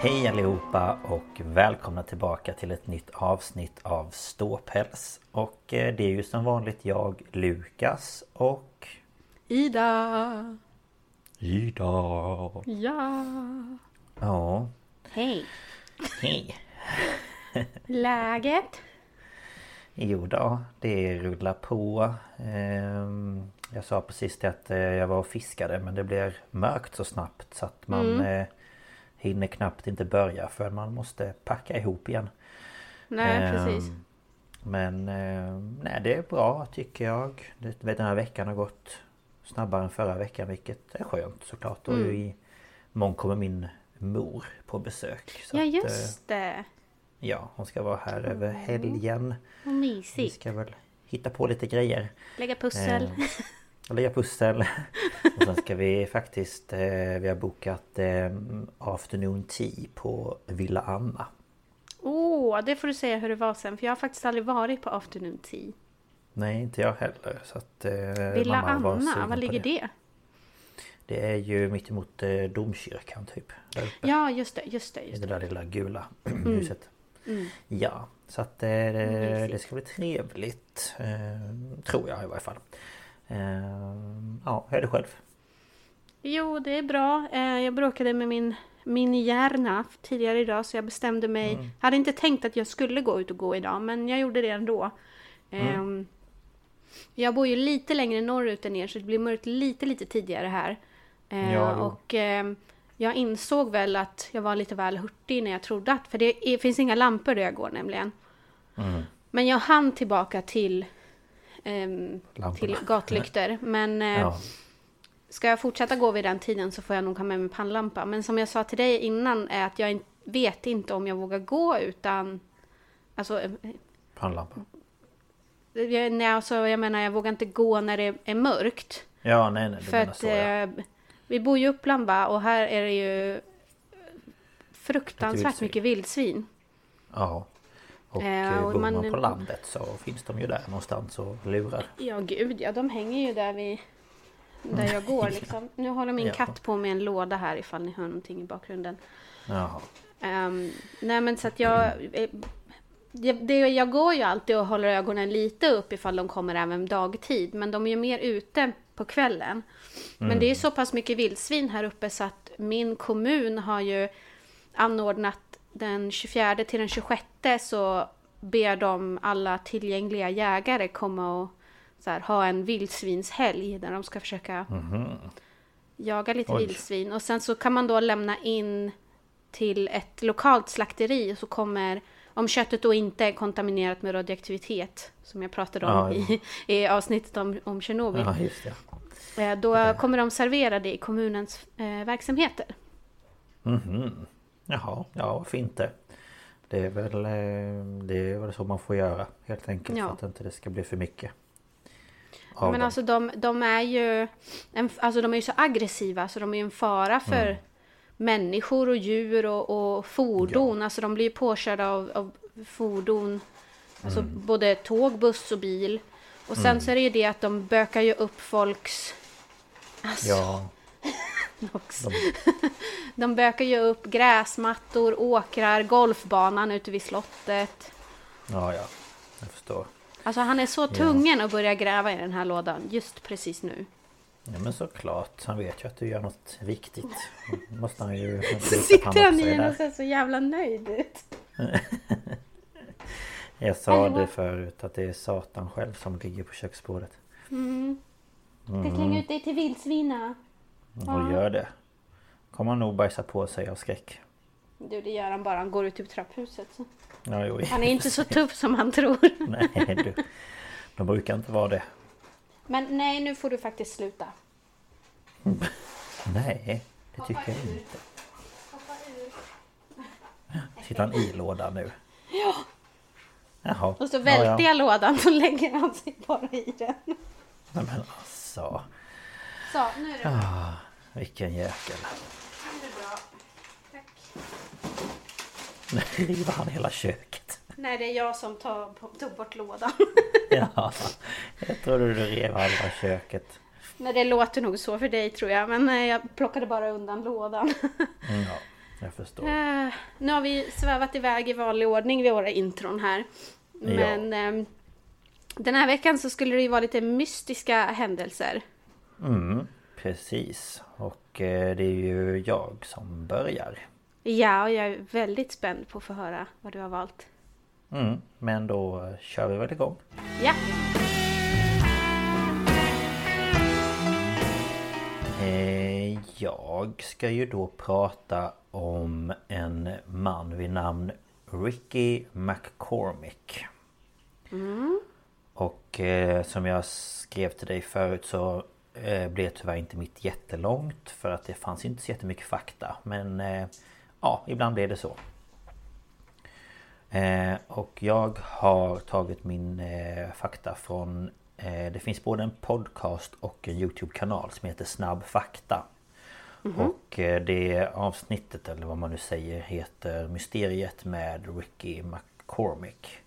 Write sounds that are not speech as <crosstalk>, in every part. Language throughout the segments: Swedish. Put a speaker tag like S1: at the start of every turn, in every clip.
S1: Hej allihopa och välkomna tillbaka till ett nytt avsnitt av Ståpäls. Och eh, det är ju som vanligt jag, Lukas och
S2: Ida!
S1: Ida.
S2: Ja!
S1: Ja,
S2: Hej!
S1: hej. <laughs>
S2: Läget?
S1: Jo då, det rullar på. Ehm, Jag sa precis det att eh, jag var och fiskade men det blir mörkt så snabbt så att man eh, hinner knappt inte börja för man måste packa ihop igen.
S2: Nej
S1: Ehm,
S2: precis.
S1: Men eh, nej det är bra tycker jag. Den här veckan har gått snabbare än förra veckan vilket är skönt såklart. Och
S2: Mm.
S1: i imorgon kommer min mor på besök.
S2: Ja
S1: att, eh,
S2: just det.
S1: Ja hon ska vara här över helgen.
S2: Vad
S1: Vi
S2: mysigt.
S1: ska väl hitta på lite grejer.
S2: Lägga pussel.
S1: Lägga pussel. <laughs> och sen ska vi faktiskt... Eh, vi har bokat eh, afternoon tea på Villa Anna.
S2: Åh, det får du säga hur det var sen. För jag har faktiskt aldrig varit på afternoon tea.
S1: Nej inte jag heller. Så att, eh,
S2: Villa
S1: var
S2: Anna,
S1: på
S2: var ligger det?
S1: Det är ju mitt emot eh, domkyrkan typ.
S2: Ja just det, just det. Just
S1: det
S2: det.
S1: där lilla gula <clears throat> huset.
S2: Mm.
S1: Ja, så att eh, det,
S2: Mysigt.
S1: det ska bli trevligt. Eh, tror jag i varje fall. Eh, ja, hur är det själv?
S2: Jo, det är bra. Eh, Jag bråkade med min, min hjärna tidigare idag så jag bestämde mig.
S1: Mm.
S2: hade inte tänkt att jag skulle gå ut och gå idag men jag gjorde det ändå.
S1: Mm.
S2: Ehm, Jag bor ju lite längre norrut än er så det blir mörkt lite lite tidigare här. Eh,
S1: Ja,
S2: och ehm, jag insåg väl att jag var lite väl hurtig när jag trodde att, för det finns inga lampor där jag går nämligen.
S1: Mm.
S2: Men jag hann tillbaka till, ehm, till gatlyktor. Men eh,
S1: Ja.
S2: Ska jag fortsätta gå vid den tiden så får jag nog ha med mig pannlampa. Men som jag sa till dig innan är att jag in- vet inte om jag vågar gå utan... Alltså, eh,
S1: Pannlampa.
S2: jag, nej, alltså jag menar jag vågar inte gå när det är mörkt.
S1: Ja, nej, nej. Du
S2: För att
S1: så, ja.
S2: eh, vi bor ju i Uppland va? och här är det ju fruktansvärt
S1: vildsvin.
S2: mycket vildsvin.
S1: ja. Och
S2: Eh,
S1: eh,
S2: och
S1: bor
S2: man-
S1: man på landet så finns de ju där någonstans och lurar.
S2: Ja gud ja, de hänger ju där vi där jag går <laughs> liksom. Nu håller min
S1: Ja.
S2: katt på med en låda här ifall ni hör någonting i bakgrunden.
S1: Jaha.
S2: Ehm, nej men så att jag... eh, Det, det, jag går ju alltid och håller ögonen lite upp ifall de kommer även dagtid. Men de är ju mer ute på kvällen. Men det är så pass mycket vildsvin här uppe så att min kommun har ju anordnat den 24 till den 26 så ber de alla tillgängliga jägare komma och här, ha en vildsvinshelg där de ska försöka jaga lite
S1: Oj.
S2: vildsvin. Och sen så kan man då lämna in till ett lokalt slakteri och så kommer om köttet då inte är kontaminerat med radioaktivitet som jag pratade om
S1: Ja,
S2: i, <laughs> i avsnittet om, om Tjernobyl.
S1: Ja.
S2: Eh, Då kommer de servera det i kommunens eh, verksamheter.
S1: Mhm. Jaha, ja varför inte? Det är väl, eh, det är väl så man får göra helt enkelt
S2: Ja.
S1: för att inte det ska bli för mycket.
S2: Men
S1: dem.
S2: alltså de, de är ju en, alltså de är ju så aggressiva så de är ju en fara för
S1: Mm.
S2: människor och djur och, och fordon. Alltså de blir ju påkörda av, av fordon. Alltså
S1: Mm.
S2: både tåg, buss och bil. Och sen så är det ju det att de bökar ju upp folks... Alltså,
S1: Ja, <laughs> <laughs>
S2: också. De bökar ju upp gräsmattor, åkrar, golfbanan ute vid slottet.
S1: ja, ja. Jag förstår.
S2: Alltså han är så tvungen att börja gräva i den här lådan just precis nu.
S1: Ja men såklart. Han vet ju att du gör något viktigt. <laughs> Måste han ju...
S2: Sitter han i den och ser så jävla nöjd ut. <laughs>
S1: Jag sa
S2: Hallå?
S1: det förut att det är Satan själv som ligger på köksbordet.
S2: Jag slänger ut dig till vildsvina.
S1: Och gör det. Kommer han nog bajsa på sig av skräck.
S2: Du, det gör han bara. Han går ut ur trapphuset. Så.
S1: Ja, jo,
S2: Han är inte så tuff som han tror. <laughs>
S1: Nej du. De brukar inte vara det.
S2: Men nej, nu får du faktiskt sluta. <laughs>
S1: Nej, det tycker jag inte. <laughs> Sitter han i lådan nu?
S2: Ja.
S1: Jaha.
S2: Och så
S1: Ja,
S2: välter
S1: ja.
S2: jag lådan så lägger han sig bara i den.
S1: Nej men alltså.
S2: Så, nu är det bra.
S1: Vilken jäkel.
S2: Nu
S1: river han hela köket.
S2: Nej, det är jag som tar, tog bort lådan. <laughs>
S1: Ja, jag trodde du rev halva köket.
S2: Nej, det låter nog så för dig tror jag. Men eh, jag plockade bara undan lådan.
S1: Mm, Ja, <laughs> jag förstår.
S2: Eh, nu har vi svävat iväg i vanlig ordning vid våra intron här. Men ehm, den här veckan så skulle det ju vara lite mystiska händelser.
S1: Mm, precis. Och eh, det är ju jag som börjar.
S2: Ja, och jag är väldigt spänd på att få höra vad du har valt.
S1: Mm, men då kör vi väl igång.
S2: Ja,
S1: Eh, jag ska ju då prata om en man vid namn Ricky McCormick. Och eh, som jag skrev till dig förut så blev tyvärr inte mitt jättelångt för att det fanns inte så jättemycket fakta. Men eh, ja, ibland blir det så. Eh, och jag har tagit min eh, fakta från eh, Det finns både en podcast och en Youtube-kanal som heter Snabb Fakta. Och eh, det avsnittet eller vad man nu säger heter Mysteriet med Ricky McCormick.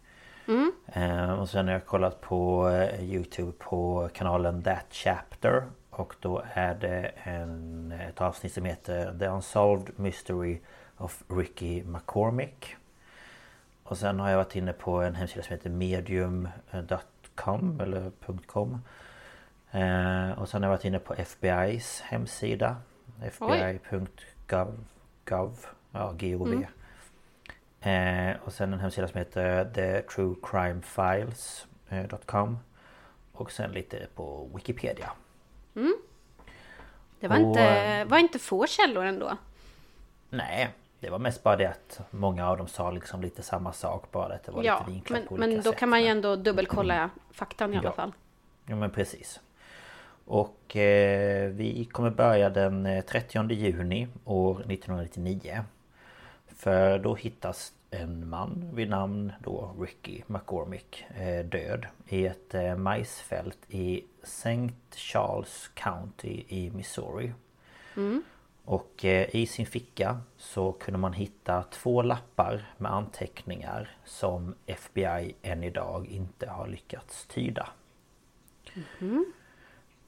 S1: Eh, och sen har jag kollat på eh, Youtube på kanalen That Chapter. Och då är det en, ett avsnitt som heter The Unsolved Mystery of Ricky McCormick. Och sen har jag varit inne på en hemsida som heter medium.com eller .com. Eh, och sen har jag varit inne på FBI's hemsida. FBI.gov gov, ja, gov. Eh, och sen en hemsida som heter thetruecrimefiles.com. Och sen lite på Wikipedia.
S2: det var,
S1: Och,
S2: inte,
S1: eh,
S2: var inte få källor ändå.
S1: Nej, det var mest bara det att många av dem sa liksom lite samma sak bara att det var
S2: Ja,
S1: lite vinklat
S2: men,
S1: på olika
S2: men då
S1: sätt.
S2: kan man ju ändå dubbelkolla faktan i alla
S1: Ja.
S2: fall.
S1: Ja men precis. Och eh, vi kommer börja den eh, 30 juni år 1999. För då hittas en man vid namn då Ricky McCormick eh, död i ett eh, majsfält i St. Charles County i Missouri. Och eh, i sin ficka så kunde man hitta två lappar med anteckningar som FBI än idag inte har lyckats tyda.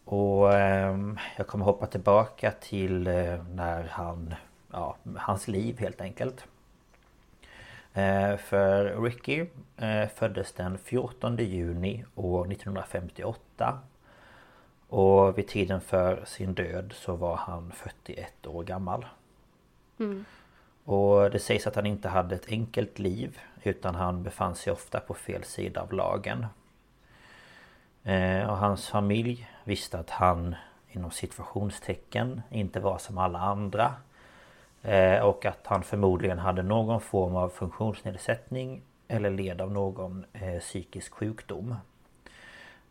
S1: Och ehm, jag kommer hoppa tillbaka till när han... Ja, hans liv helt enkelt. Eh, för Ricky eh, föddes den 14 juni år 1958. Och vid tiden för sin död så var han 41 år gammal. Och det sägs att han inte hade ett enkelt liv utan han befann sig ofta på fel sida av lagen. Eh, och hans familj visste att han inom situationstecken inte var som alla andra. Eh, och att han förmodligen hade någon form av funktionsnedsättning eller led av någon eh, psykisk sjukdom.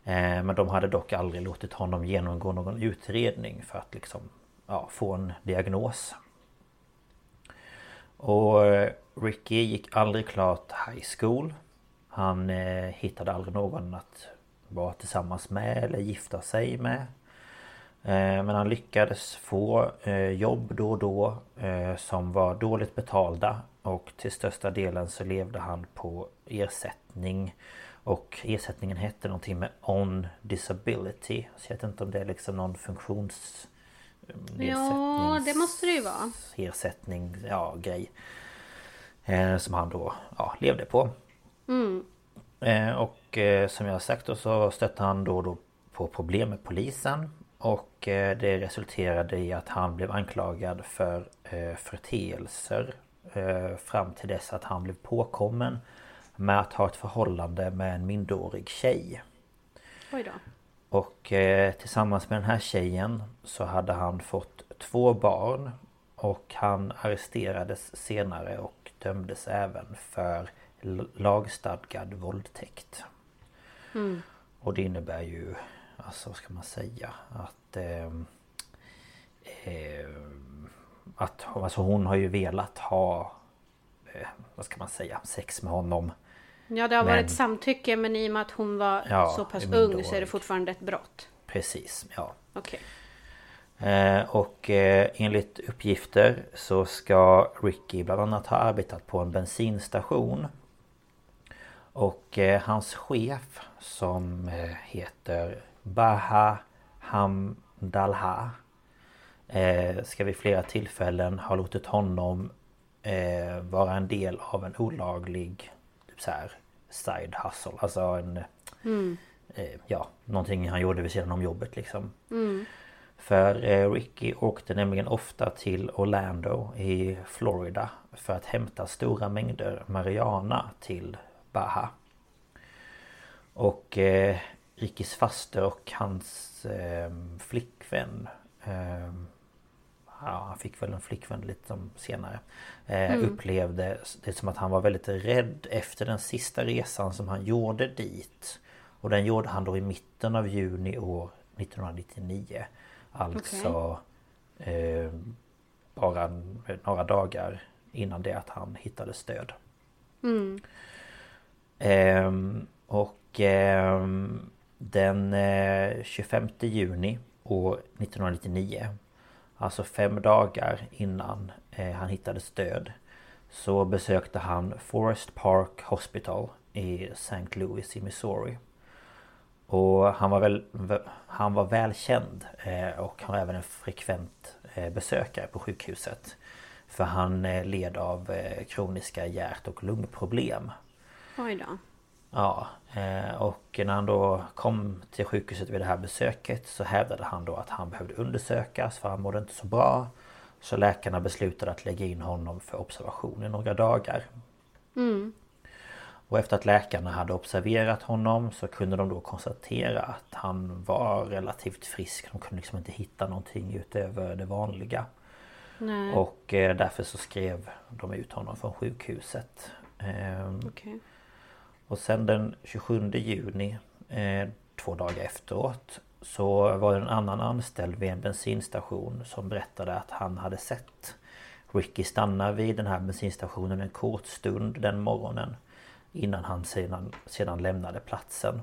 S1: Eh, men de hade dock aldrig låtit honom genomgå någon utredning för att liksom ja, få en diagnos. Och eh, Ricky gick aldrig klart high school. Han eh, hittade aldrig någon att vara tillsammans med eller gifta sig med. Men han lyckades få jobb då och då som var dåligt betalda och till största delen så levde han på ersättning och ersättningen hette någonting med On Disability. Så jag vet inte om det är liksom någon funktions...
S2: Ja, det måste det ju vara.
S1: Ersättning, ja grej. Eh, som han då ja, levde på.
S2: Mm.
S1: Eh, och eh, som jag har sagt då så stötte han då då på problem med polisen. Och eh, det resulterade i att han blev anklagad för eh, förteelser eh, fram till dess att han blev påkommen med att ha ett förhållande med en minderårig tjej.
S2: Oj då.
S1: Och tillsammans med den här tjejen så hade han fått två barn. Och han arresterades senare och dömdes även för lagstadgad våldtäkt.
S2: Mm.
S1: Och det innebär ju, alltså vad ska man säga, att... Eh, eh, att alltså hon har ju velat ha eh, vad ska man säga, sex med honom.
S2: Ja det har
S1: Men-
S2: varit samtycke men i och med att hon var
S1: Ja,
S2: så pass ung så är det fortfarande ett brott.
S1: Precis, ja.
S2: Okej.
S1: Eh, och eh, enligt uppgifter så ska Ricky bland annat ha arbetat på en bensinstation. Och eh, hans chef som heter Baha Hamdalha eh, ska vid flera tillfällen ha låtit honom eh, vara en del av en olaglig typ så här, side hustle. Alltså en... Eh, ja, någonting han gjorde vid sidan om jobbet liksom. För eh, Ricky åkte nämligen ofta till Orlando i Florida för att hämta stora mängder marijuana till Baha. Och eh, Rickys faster och hans eh, flickvän. Eh, Ja, han fick väl en flickvän lite som senare eh, Upplevde det som att han var väldigt rädd efter den sista resan som han gjorde dit. Och den gjorde han då i mitten av juni år 1999 Alltså eh, bara några dagar innan det att han hittade stöd. Ehm, och ehm, den eh, 25 juni år 1999 Alltså fem dagar innan eh, han hittades död Så besökte han Forest Park Hospital i St. Louis i Missouri och han var, väl, han var välkänd eh, och han var även en frekvent besökare på sjukhuset. För han led av kroniska hjärt och lungproblem.
S2: Oj då.
S1: Ja, eh, och när han då kom till sjukhuset vid det här besöket så hävdade han då att han behövde undersökas för han mådde inte så bra. Så läkarna beslutade att lägga in honom för observation i några dagar. Och efter att läkarna hade observerat honom så kunde de då konstatera att han var relativt frisk. De kunde liksom inte hitta någonting utöver det vanliga.
S2: Nej.
S1: Och eh, därför så skrev de ut honom från sjukhuset. Ehm,
S2: Okej
S1: och sen den 27 juni, eh, två dagar efteråt, så var det en annan anställd vid en bensinstation som berättade att han hade sett Ricky stanna vid den här bensinstationen en kort stund den morgonen innan han sedan, sedan lämnade platsen.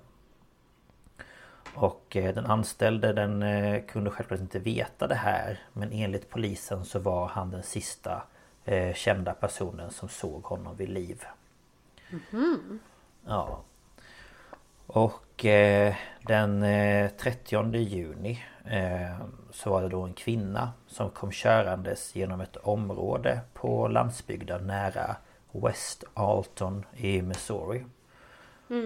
S1: Och eh, den anställde den eh, kunde självklart inte veta det här men enligt polisen så var han den sista eh, kända personen som såg honom vid liv. Mhm. Ja. Och eh, den eh, 30 juni eh, så var det då en kvinna som kom körandes genom ett område på landsbygden nära West Alton i Missouri.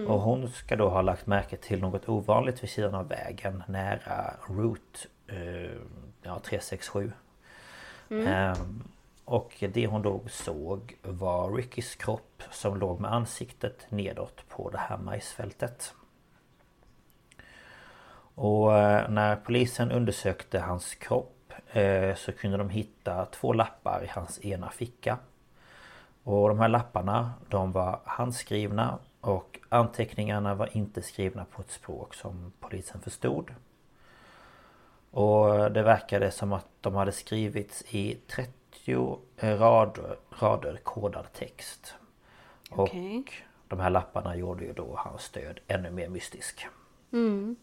S1: Och hon ska då ha lagt märke till något ovanligt vid sidan av vägen nära Route eh, ja, 367. Ehm, och det hon då såg var Rickys kropp som låg med ansiktet nedåt på det här majsfältet. Och eh, när polisen undersökte hans kropp eh, så kunde de hitta två lappar i hans ena ficka. Och de här lapparna de var handskrivna och anteckningarna var inte skrivna på ett språk som polisen förstod. Och eh, det verkade som att de hade skrivits i 30 rader, rader kodad text.
S2: Okej.
S1: Och de här lapparna gjorde ju då hans död ännu mer mystisk.
S2: Mm.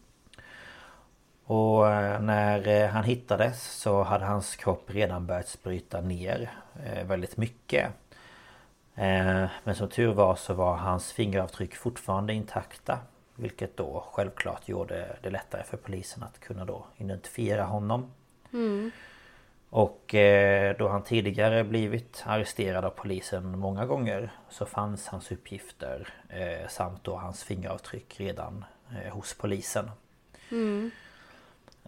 S1: Och eh, när eh, han hittades så hade hans kropp redan börjat bryta ner eh, väldigt mycket. Men som tur var så var hans fingeravtryck fortfarande intakta. Vilket då självklart gjorde det lättare för polisen att kunna då identifiera honom.
S2: Mm.
S1: Och då han tidigare blivit arresterad av polisen många gånger så fanns hans uppgifter samt då hans fingeravtryck redan hos polisen.
S2: Mm.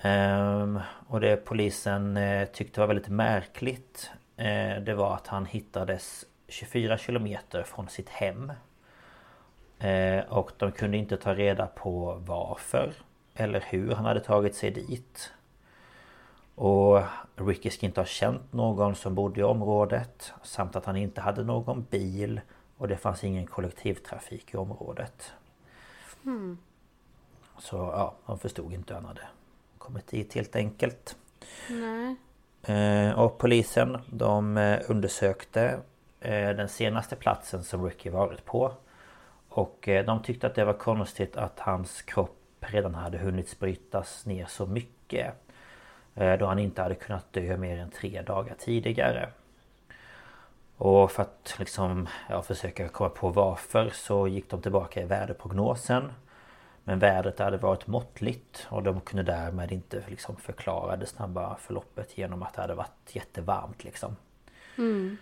S1: Um, och det polisen tyckte var väldigt märkligt Det var att han hittades 24 kilometer från sitt hem Och de kunde inte ta reda på varför Eller hur han hade tagit sig dit Och Ricky ska inte ha känt någon som bodde i området Samt att han inte hade någon bil Och det fanns ingen kollektivtrafik i området
S2: mm.
S1: Så ja, han förstod inte hur han hade kommit dit helt enkelt.
S2: Nej.
S1: Eh, och polisen de eh, undersökte eh, den senaste platsen som Ricky varit på. Och de tyckte att det var konstigt att hans kropp redan hade hunnit brytas ner så mycket. Då han inte hade kunnat dö mer än tre dagar tidigare. Och för att liksom ja, försöka komma på varför så gick de tillbaka i väderprognosen. Men vädret hade varit måttligt och de kunde därmed inte liksom förklara det snabba förloppet genom att det hade varit jättevarmt liksom.
S2: Mm.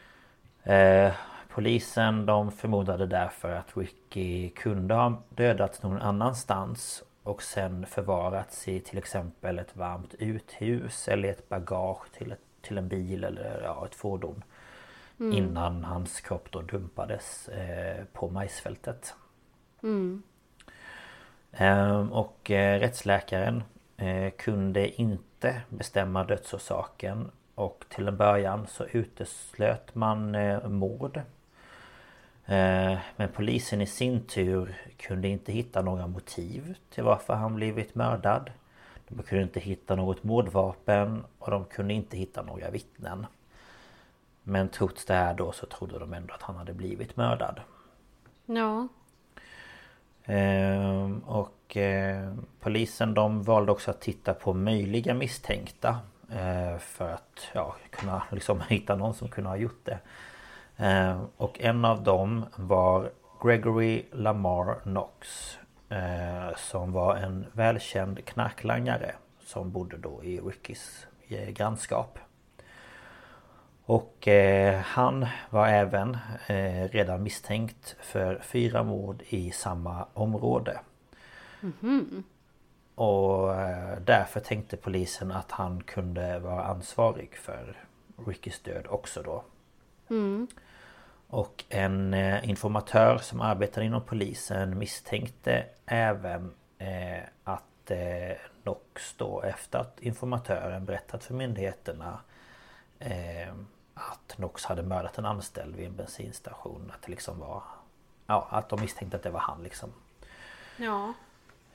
S1: Eh, polisen de förmodade därför att Ricky kunde ha dödats någon annanstans och sen förvarats i till exempel ett varmt uthus eller ett bagage till, ett, till en bil eller ja, ett fordon. Mm. Innan hans kropp då dumpades eh, på majsfältet.
S2: Mm.
S1: Ehm, och eh, rättsläkaren eh, kunde inte bestämma dödsorsaken och till en början så uteslöt man eh, mord. Ehm, men polisen i sin tur kunde inte hitta några motiv till varför han blivit mördad. De kunde inte hitta något mordvapen och de kunde inte hitta några vittnen. Men trots det här då så trodde de ändå att han hade blivit mördad.
S2: Ja.
S1: Ehm, och eh, polisen de valde också att titta på möjliga misstänkta. Eh, för att ja, kunna liksom <laughs> hitta någon som kunde ha gjort det. Ehm, och en av dem var Gregory Lamar Knox. Eh, som var en välkänd knarklangare. Som bodde då i Rickys grannskap. Och eh, han var även eh, redan misstänkt för fyra mord i samma område.
S2: Mm -hmm.
S1: Och eh, därför tänkte polisen att han kunde vara ansvarig för Rickys död också då.
S2: Mm.
S1: Och en eh, informatör som arbetade inom polisen misstänkte även eh, att eh, Knox då efter att informatören berättat för myndigheterna eh, att Knox hade mördat en anställd vid en bensinstation. Att det liksom var... Ja, att de misstänkte att det var han liksom.
S2: Ja.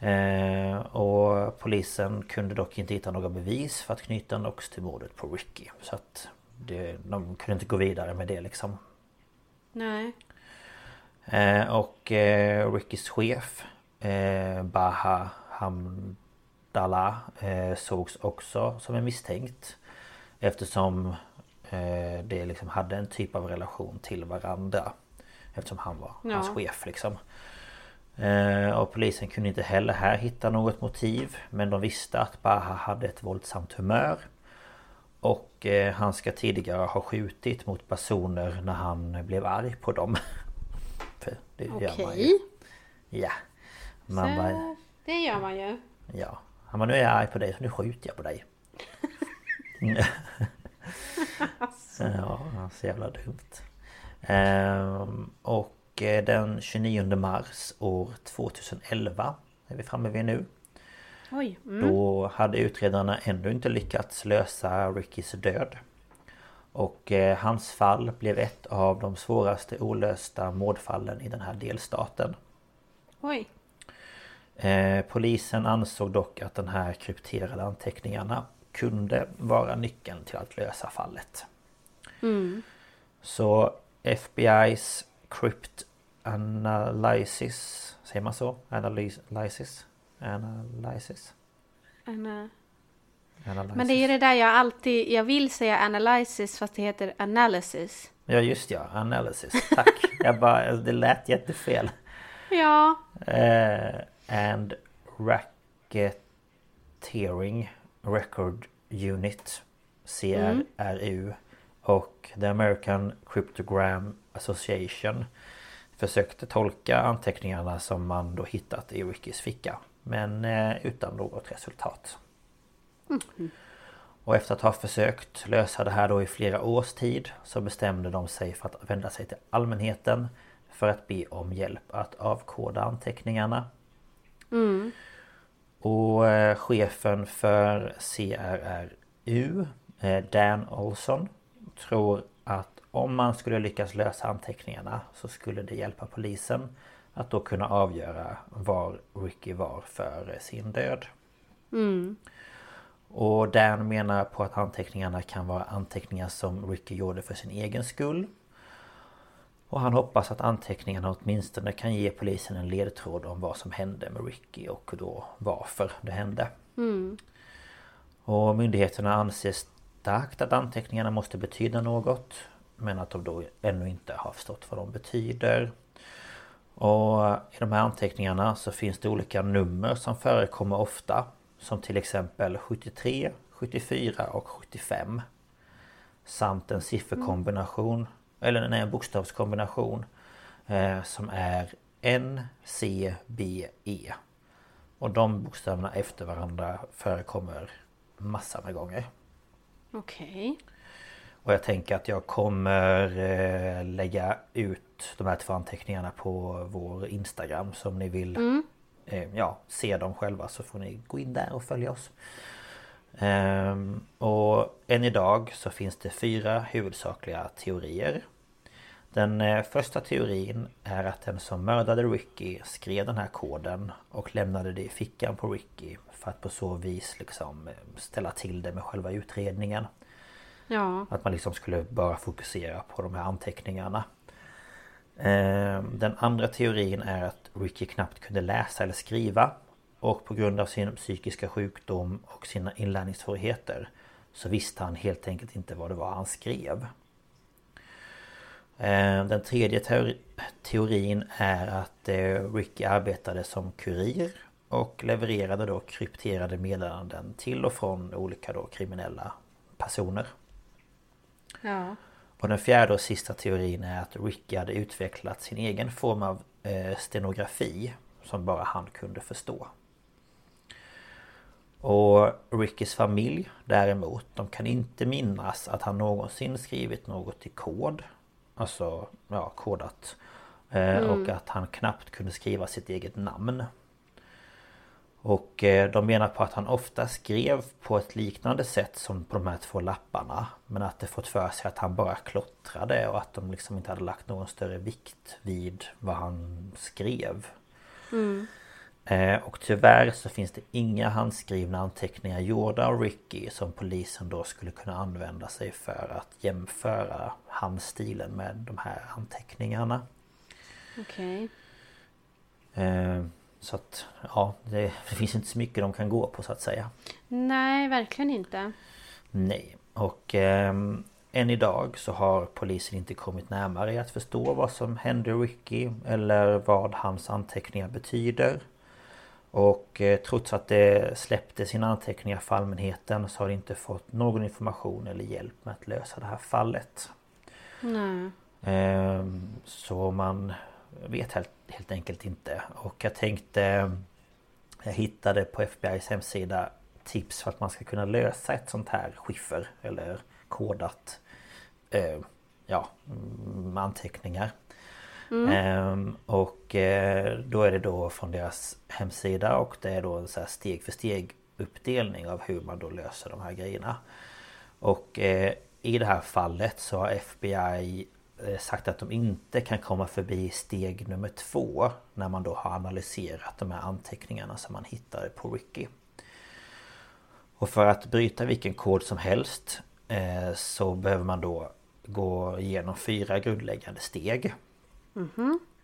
S1: Eh, och polisen kunde dock inte hitta några bevis för att knyta Knox till mordet på Ricky. Så att det, de kunde inte gå vidare med det liksom.
S2: Nej.
S1: Eh, och eh, Rickys chef eh, Baha Hamdallah eh, sågs också som en misstänkt. Eftersom eh, det liksom hade en typ av relation till varandra. Eftersom han var ja. hans chef liksom. Eh, och polisen kunde inte heller här hitta något motiv. Men de visste att Baha hade ett våldsamt humör. Och eh, han ska tidigare ha skjutit mot personer när han blev arg på dem. <laughs>
S2: För det Okej. gör man ju.
S1: Ja.
S2: Man så, bara, det gör man ju.
S1: Ja. Han bara, nu är jag arg på dig så nu skjuter jag på dig. alltså. <laughs> <laughs> Ja, så jävla dumt. Ehm, och eh, den 29 mars år 2011 är vi framme vid nu.
S2: Oj.
S1: Mm. Då hade utredarna ändå inte lyckats lösa Rickys död. Och eh, hans fall blev ett av de svåraste olösta mordfallen i den här delstaten.
S2: Oj.
S1: Eh, polisen ansåg dock att den här krypterade anteckningarna kunde vara nyckeln till att lösa fallet.
S2: Mm.
S1: Så FBI's Crypt Analysis Säger man så? Analysis? Analysis.
S2: Ana-
S1: Analysis.
S2: Men det är ju det där jag alltid, jag vill säga analysis fast det heter analysis.
S1: Ja just ja, analysis. Tack. <laughs> jag bara, det lät jättefel.
S2: Ja,
S1: Eh, and Racketeering Record Unit CRRU och The American Cryptogram Association försökte tolka anteckningarna som man då hittat i Rickys ficka men eh, utan något resultat. Och efter att ha försökt lösa det här då i flera års tid så bestämde de sig för att vända sig till allmänheten för att be om hjälp att avkoda anteckningarna. Och eh, chefen för CRRU, eh, Dan Olson, tror att om man skulle lyckas lösa anteckningarna så skulle det hjälpa polisen att då kunna avgöra var Ricky var för sin död. Och Dan menar på att anteckningarna kan vara anteckningar som Ricky gjorde för sin egen skull. Och han hoppas att anteckningarna åtminstone kan ge polisen en ledtråd om vad som hände med Ricky och då varför det hände. Och myndigheterna anser starkt att anteckningarna måste betyda något. Men att de då ännu inte har förstått vad de betyder. Och i de här anteckningarna så finns det olika nummer som förekommer ofta. Som till exempel 73, 74 och 75. Samt en sifferkombination, eller nej, en bokstavskombination. Eh, som är N, C, B, E. Och de bokstäverna efter varandra förekommer massor med gånger.
S2: okej.
S1: Och jag tänker att jag kommer eh, lägga ut de här två anteckningarna på vår Instagram. Så om ni vill eh, ja, se dem själva så får ni gå in där och följa oss. Ehm, och än idag så finns det fyra huvudsakliga teorier. Den eh, första teorin är att den som mördade Ricky skrev den här koden och lämnade det i fickan på Ricky för att på så vis liksom eh, ställa till det med själva utredningen.
S2: Ja,
S1: Att man liksom skulle bara fokusera på de här anteckningarna. Ehm, den andra teorin är att Ricky knappt kunde läsa eller skriva. Och på grund av sin psykiska sjukdom och sina inlärningssvårigheter så visste han helt enkelt inte vad det var han skrev. Ehm, den tredje teori- teorin är att eh, Ricky arbetade som kurir och levererade då krypterade meddelanden till och från olika då kriminella personer.
S2: ja.
S1: Och den fjärde och sista teorin är att Ricky hade utvecklat sin egen form av eh, stenografi som bara han kunde förstå. Och Rickys familj däremot, de kan inte minnas att han någonsin skrivit något i kod. Alltså, ja, kodat. Eh, Och att han knappt kunde skriva sitt eget namn. Och eh, de menar på att han ofta skrev på ett liknande sätt som på de här två lapparna. Men att det fått för sig att han bara klottrade och att de liksom inte hade lagt någon större vikt vid vad han skrev. Eh, Och tyvärr så finns det inga handskrivna anteckningar gjorda av Ricky som polisen då skulle kunna använda sig för att jämföra handstilen med de här anteckningarna.
S2: Okej.
S1: Eh, Så att ja, det, det finns inte så mycket de kan gå på så att säga.
S2: Nej, verkligen inte.
S1: Nej, och ehm, än idag så har polisen inte kommit närmare i att förstå vad som hände Ricky eller vad hans anteckningar betyder. Och eh, trots att det släppte sina anteckningar för allmänheten så har det inte fått någon information eller hjälp med att lösa det här fallet.
S2: Nej.
S1: Ehm, Så man vet helt, helt enkelt inte. Och jag tänkte Jag hittade på FBI's hemsida tips för att man ska kunna lösa ett sånt här skiffer eller kodat eh, ja, mm, anteckningar. Ehm, och eh, då är det då från deras hemsida och det är då en så här steg för steg uppdelning av hur man då löser de här grejerna. Och eh, i det här fallet så har FBI sagt att de inte kan komma förbi steg nummer två när man då har analyserat de här anteckningarna som man hittade på Ricky. Och för att bryta vilken kod som helst eh, så behöver man då gå igenom fyra grundläggande steg.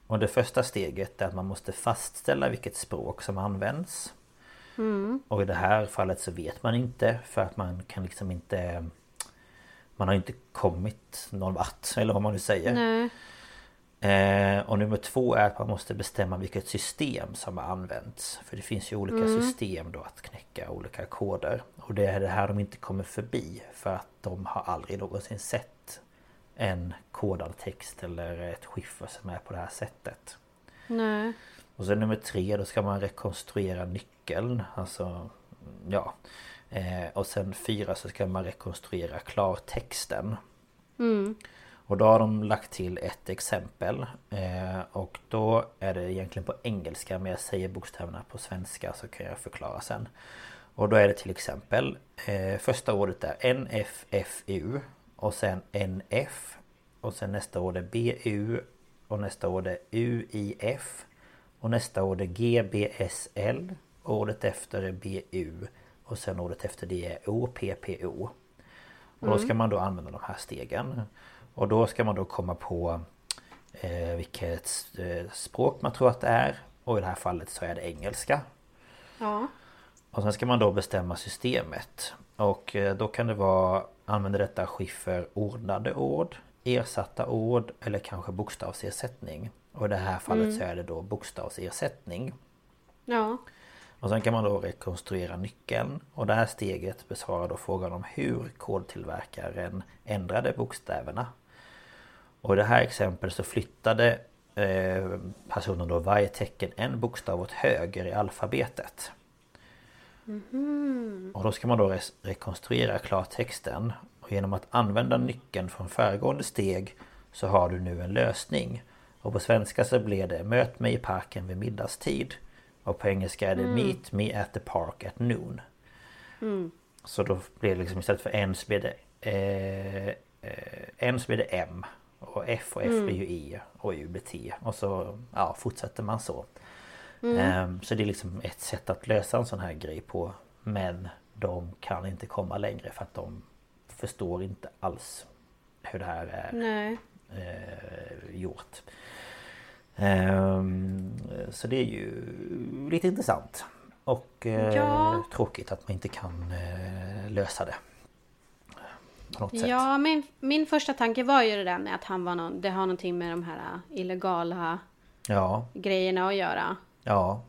S1: Och det första steget är att man måste fastställa vilket språk som används. Och i det här fallet så vet man inte för att man kan liksom inte Man har inte kommit någon vart <laughs> eller vad man nu säger.
S2: Nej.
S1: Eh, och nummer två är att man måste bestämma vilket system som har använts. För det finns ju olika system då att knäcka olika koder. Och det är det här de inte kommer förbi. För att de har aldrig någonsin sett en kodad text eller ett skiffer som är på det här sättet.
S2: Nej.
S1: Och sen nummer tre, då ska man rekonstruera nyckeln. Alltså, ja. Eh, och sen fyra så ska man rekonstruera klartexten. Och då har de lagt till ett exempel. Eh, och då är det egentligen på engelska men jag säger bokstäverna på svenska så kan jag förklara sen. Och då är det till exempel eh, Första ordet är NFFU och sen NF och sen nästa ord är BU och nästa ord är UIF och nästa ord är GBSL och ordet efter är BU och sen ordet efter det är OPPO. Och då ska man då använda de här stegen. Och då ska man då komma på eh, vilket eh, språk man tror att det är. Och i det här fallet så är det engelska.
S2: Ja.
S1: Och sen ska man då bestämma systemet. Och eh, då kan det vara Använder detta skiffer ordnade ord Ersatta ord eller kanske bokstavsersättning. Och i det här fallet så är det då bokstavsersättning.
S2: Ja.
S1: Och sen kan man då rekonstruera nyckeln. Och det här steget besvarar då frågan om hur kodtillverkaren ändrade bokstäverna. Och i det här exemplet så flyttade eh, personen då varje tecken en bokstav åt höger i alfabetet. Och då ska man då rekonstruera klartexten. Och genom att använda nyckeln från föregående steg så har du nu en lösning. Och på svenska så blir det Möt mig i parken vid middagstid. Och på engelska är det Meet me at the park at noon. Så då blir det liksom istället för en så blir det eh, eh, En så blir det M. Och F och F blir ju E och U blir T. Och så ja, fortsätter man så. Ehm, Så det är liksom ett sätt att lösa en sån här grej på. Men de kan inte komma längre för att de förstår inte alls hur det här är eh, gjort. Ehm, så det är ju lite intressant. Och eh,
S2: Ja.
S1: tråkigt att man inte kan eh, lösa det. På något.
S2: Ja, min, min första tanke var ju det där med att han var någon, det har någonting med de här äh, illegala
S1: Ja,
S2: grejerna att göra.
S1: ja.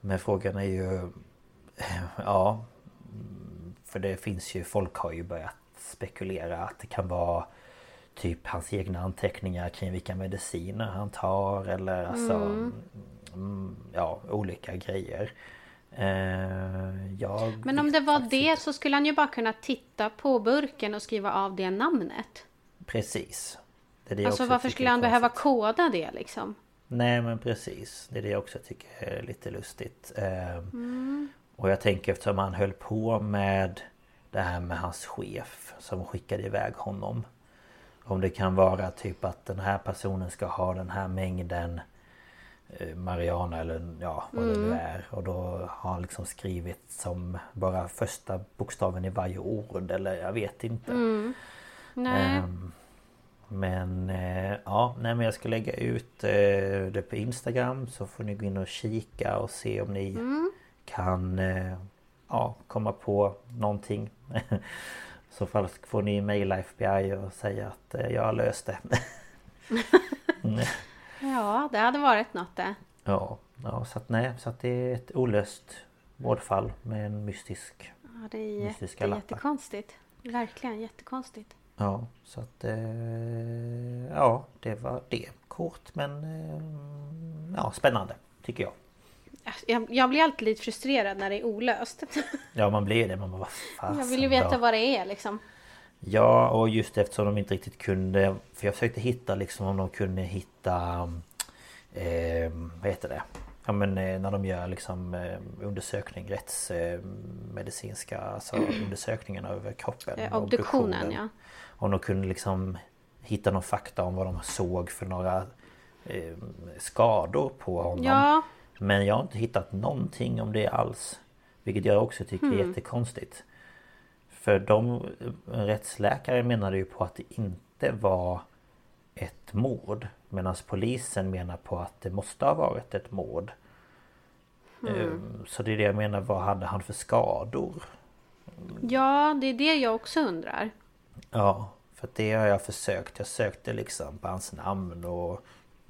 S1: Men frågan är ju... Ja. För det finns ju, folk har ju börjat spekulera att det kan vara Typ hans egna anteckningar kring vilka mediciner han tar eller alltså mm, Ja, olika grejer. Eh, jag
S2: Men om det var det
S1: inte.
S2: så skulle han ju bara kunna titta på burken och skriva av det namnet.
S1: Precis. Det det
S2: Alltså varför skulle han behöva koda det liksom?
S1: Nej men precis. Det är det jag också tycker är lite lustigt. Eh,
S2: Mm.
S1: Och jag tänker eftersom han höll på med det här med hans chef som skickade iväg honom. Om det kan vara typ att den här personen ska ha den här mängden eh, Mariana eller ja vad det
S2: Mm.
S1: nu är. Och då har han liksom skrivit som bara första bokstaven i varje ord eller jag vet inte.
S2: Mm. Nej.
S1: Ehm, Men eh, ja, nej men jag ska lägga ut eh, det på Instagram så får ni gå in och kika och se om ni kan eh, ja, komma på någonting. <laughs> så fall får ni mejla FBI och säga att eh, jag har löst det. <laughs>
S2: Ja, det hade varit något det.
S1: ja, ja, så att nej, så att det är ett olöst mordfall med en mystisk
S2: Ja, det är,
S1: Mystiska
S2: det är
S1: lappar.
S2: jättekonstigt. Verkligen jättekonstigt.
S1: Ja, så att... Eh, ja, det var det. Kort men... Eh, ja, spännande. Tycker jag.
S2: Jag, jag blir alltid lite frustrerad när det är olöst.
S1: Ja, man blir det. Man bara, vad fasen
S2: Jag vill ju veta
S1: då?
S2: vad det är liksom.
S1: Ja, och just eftersom de inte riktigt kunde... För jag försökte hitta liksom om de kunde hitta... Eh, vad heter det? Ja men eh, när de gör liksom eh, undersökning, rättsmedicinska alltså <clears throat> undersökningen över kroppen.
S2: Eh, obduktionen, ja.
S1: Om de kunde liksom hitta någon fakta om vad de såg för några eh, skador på honom.
S2: Ja,
S1: Men jag har inte hittat någonting om det alls. Vilket jag också tycker är jättekonstigt. För de rättsläkare menade ju på att det inte var ett mord. Medan polisen menar på att det måste ha varit ett mord. Mm. Så det är det jag menar, vad hade han för skador?
S2: Ja, det är det jag också undrar.
S1: Ja, för det har jag försökt. Jag sökte liksom på hans namn och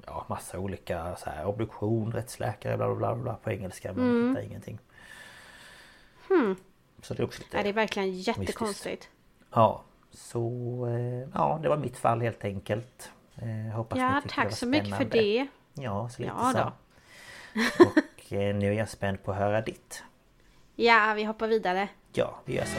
S1: ja, massa olika så här, obduktion, rättsläkare, bla bla bla, på engelska men mm. hittade ingenting.
S2: Hmm. Så det är också lite ja, Det är verkligen jättekonstigt. Mystiskt.
S1: Ja, så eh, ja, det var mitt fall helt enkelt. Eh, hoppas
S2: ja,
S1: ni
S2: tack så mycket för det.
S1: Ja, så lite ja, så. Och eh, nu är jag spänd på att höra ditt.
S2: Ja, vi hoppar vidare.
S1: Ja, vi gör så.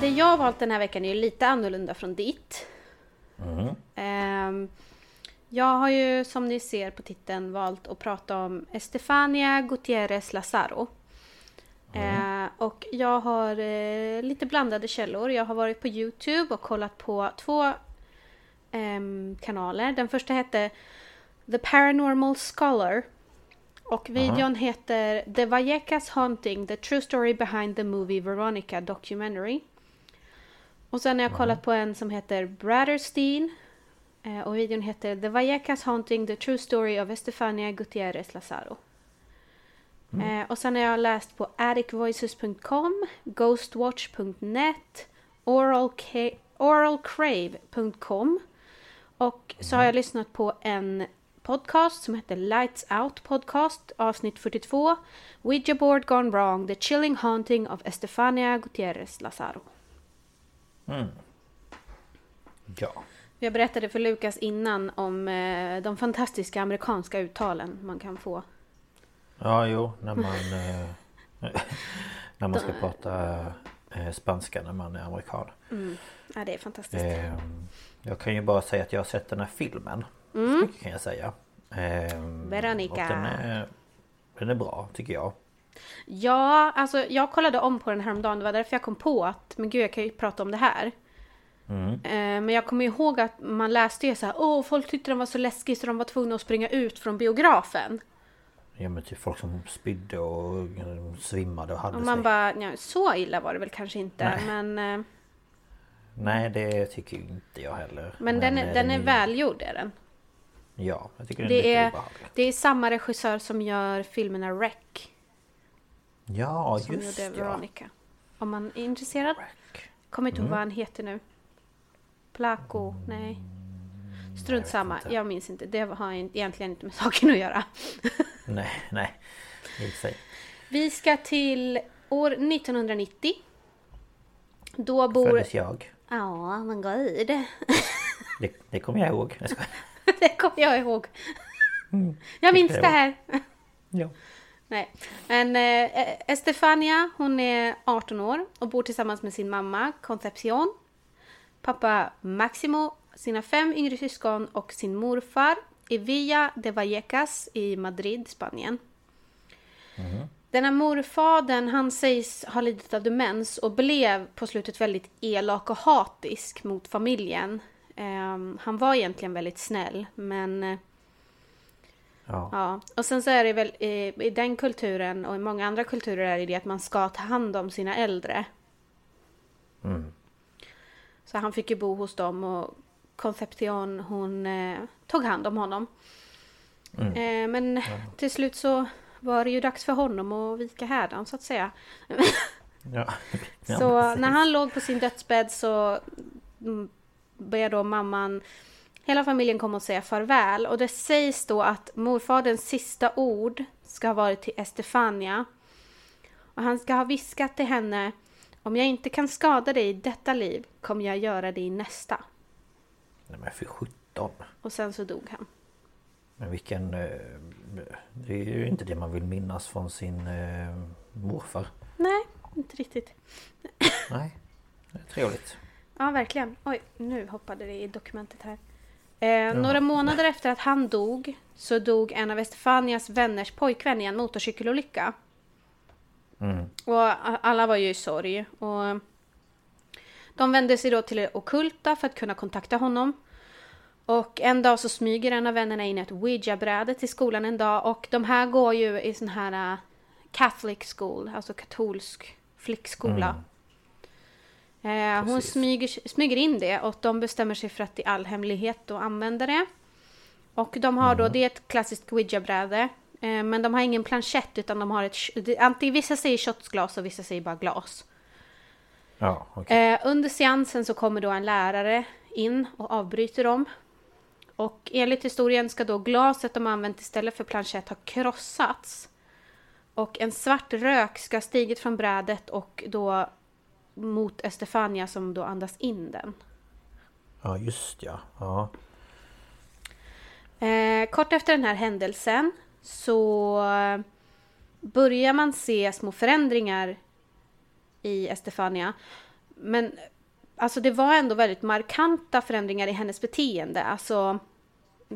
S2: det jag har valt den här veckan är lite annorlunda från ditt. Mm. Um, jag har ju som ni ser på titeln valt att prata om Estefania Gutierrez Lazaro. Mm. Uh, och jag har uh, lite blandade källor. Jag har varit på Youtube och kollat på två um, kanaler. Den första hette The Paranormal Scholar. Och videon -huh. heter The Vallecas Haunting, The True Story Behind the Movie Veronica Documentary. Och sen har jag kollat på en som heter Bratterstein. Eh, och videon heter The Vallecas Haunting The True Story of Estefania Gutierrez Lazaro. Mm. Eh, och sen har jag läst på addictvoices.com, ghostwatch.net, oralcrave.com och så har jag lyssnat på en podcast som heter Lights Out Podcast avsnitt 42 Ouija Board Gone Wrong The Chilling Haunting of Estefania Gutierrez Lazaro. Mm.
S1: Ja.
S2: Jag berättade för Lukas innan om eh, de fantastiska amerikanska uttalen man kan få.
S1: Ja, jo, när man... eh, <laughs> när man ska prata eh, spanska när man är amerikan.
S2: Mm. Ja, det är fantastiskt. Ehm,
S1: jag kan ju bara säga att jag har sett den här filmen. Mm. Så mycket kan jag säga.
S2: Ehm, Veronica.
S1: Den är, den är bra, tycker jag.
S2: Ja, alltså jag kollade om på den här om dagen. Det var därför jag kom på att, men gud jag kan ju prata om det här. Mm. Eh, men jag kommer ihåg att man läste ju så här, åh folk tyckte den var så läskig så de var tvungna att springa ut från biografen.
S1: Ja men typ folk som spydde och eh, svimmade och hade
S2: och man sig. bara, ja, så illa var det väl kanske inte
S1: Nej.
S2: men... Eh,
S1: Nej det tycker inte jag heller.
S2: Men, men den, är, den är välgjord är den.
S1: Ja, jag tycker den det är, är
S2: Det är samma regissör som gör filmerna Wreck.
S1: Ja, som just
S2: gjorde Veronica. Ja. Om man är intresserad. Kommer inte ihåg mm. vad han heter nu. Placo? Nej. Strunt samma. Jag minns inte. Det har egentligen inte med <laughs> saken att göra.
S1: nej, nej. Sig.
S2: Vi ska till år 1990. Då bor...
S1: Föddes jag.
S2: Ja, men gud. <laughs>
S1: det, det kommer jag ihåg. Jag
S2: det kommer jag ihåg. Mm, jag minns det här.
S1: ja.
S2: Nej. Men eh, Estefania, hon är 18 år och bor tillsammans med sin mamma Concepcion. Pappa Maximo, sina fem yngre syskon och sin morfar i Villa de Vallecas i Madrid, Spanien. Mm. Denna morfadern, han sägs ha lidit av demens och blev på slutet väldigt elak och hatisk mot familjen. Um, han var egentligen väldigt snäll, men eh,
S1: Ja.
S2: ja. Och sen så är det väl i, i, den kulturen och i många andra kulturer är det det att man ska ta hand om sina äldre.
S1: Mm.
S2: Så han fick ju bo hos dem och Concepcion hon eh, tog hand om honom. Mm. Eh, men ja. till slut så var det ju dags för honom att vika härdan så att säga. <laughs>
S1: ja.
S2: så när han låg på sin dödsbädd så mm, ber då mamman, hela familjen komma och säga farväl. Och det sägs då att morfaderns sista ord ska ha varit till Estefania. Och han ska ha viskat till henne om jag inte kan skada dig i detta liv kommer jag göra det i nästa.
S1: Nej men för sjutton.
S2: Och sen så dog han.
S1: Men vilken... eh, Det är ju inte det man vill minnas från sin eh, morfar.
S2: Nej, inte riktigt.
S1: Nej, det är trevligt.
S2: Ja, verkligen. Oj, nu hoppade det i dokumentet här. Eh, några månader efter att han dog så dog en av Estefanias vänners pojkvän i en motorcykelolycka. Och a- alla var ju i sorg. Och de vände sig då till det ockulta för att kunna kontakta honom. Och en dag så smyger en av vännerna in ett ouija-bräde till skolan en dag. Och de här går ju i sån här uh, Catholic school, alltså katolsk flickskola. Eh, hon smyger, smyger in det och de bestämmer sig för att i all hemlighet då använda det. Och de har då, det är ett klassiskt ouija-bräde. Eh, men de har ingen planchett utan de har ett, antingen vissa säger shotsglas och vissa säger bara glas.
S1: Ja, okej.
S2: Eh, under seansen så kommer då en lärare in och avbryter dem. Och enligt historien ska då glaset de använt istället för planchett ha krossats. Och en svart rök ska ha stigit från brädet och då mot Estefania som då andas in den.
S1: Ja, just ja. Ja.
S2: Eh, kort efter den här händelsen så börjar man se små förändringar i Estefania. Men alltså det var ändå väldigt markanta förändringar i hennes beteende. Alltså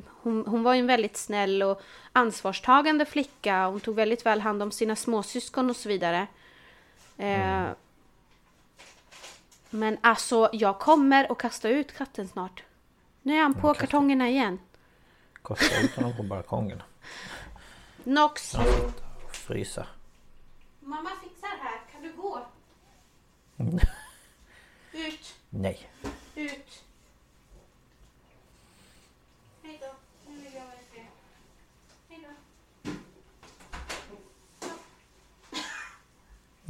S2: hon, hon var ju en väldigt snäll och ansvarstagande flicka. Hon tog väldigt väl hand om sina småsyskon och så vidare. Eh, Men alltså, jag kommer att kasta ut katten snart. Nu är han på kartongerna igen.
S1: Kasta ut honom på balkongen.
S2: Nox!
S1: Han sitter och frysa.
S2: Mamma fixar här, kan du gå? Ut,
S1: Nej.
S2: ut. Hej då, nu lägger jag mig i fred. Hej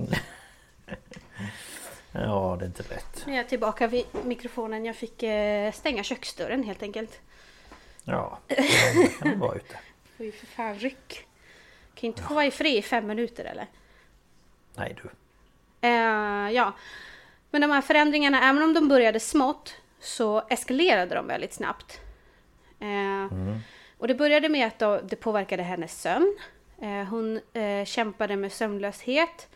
S2: då.
S1: Ja, det inte lätt.
S2: Nu är jag tillbaka vid mikrofonen. Jag fick eh, stänga köksdörren helt enkelt.
S1: Ja, ja <laughs> det kan vara ute.
S2: Får ju för fan ryck. Kan inte få vara i fred i fem minuter eller?
S1: Nej du.
S2: Eh, ja. Men de här förändringarna, även om de började smått, så eskalerade de väldigt snabbt. Eh, Och det började med att då, det påverkade hennes sömn. Eh, hon eh, kämpade med sömnlöshet.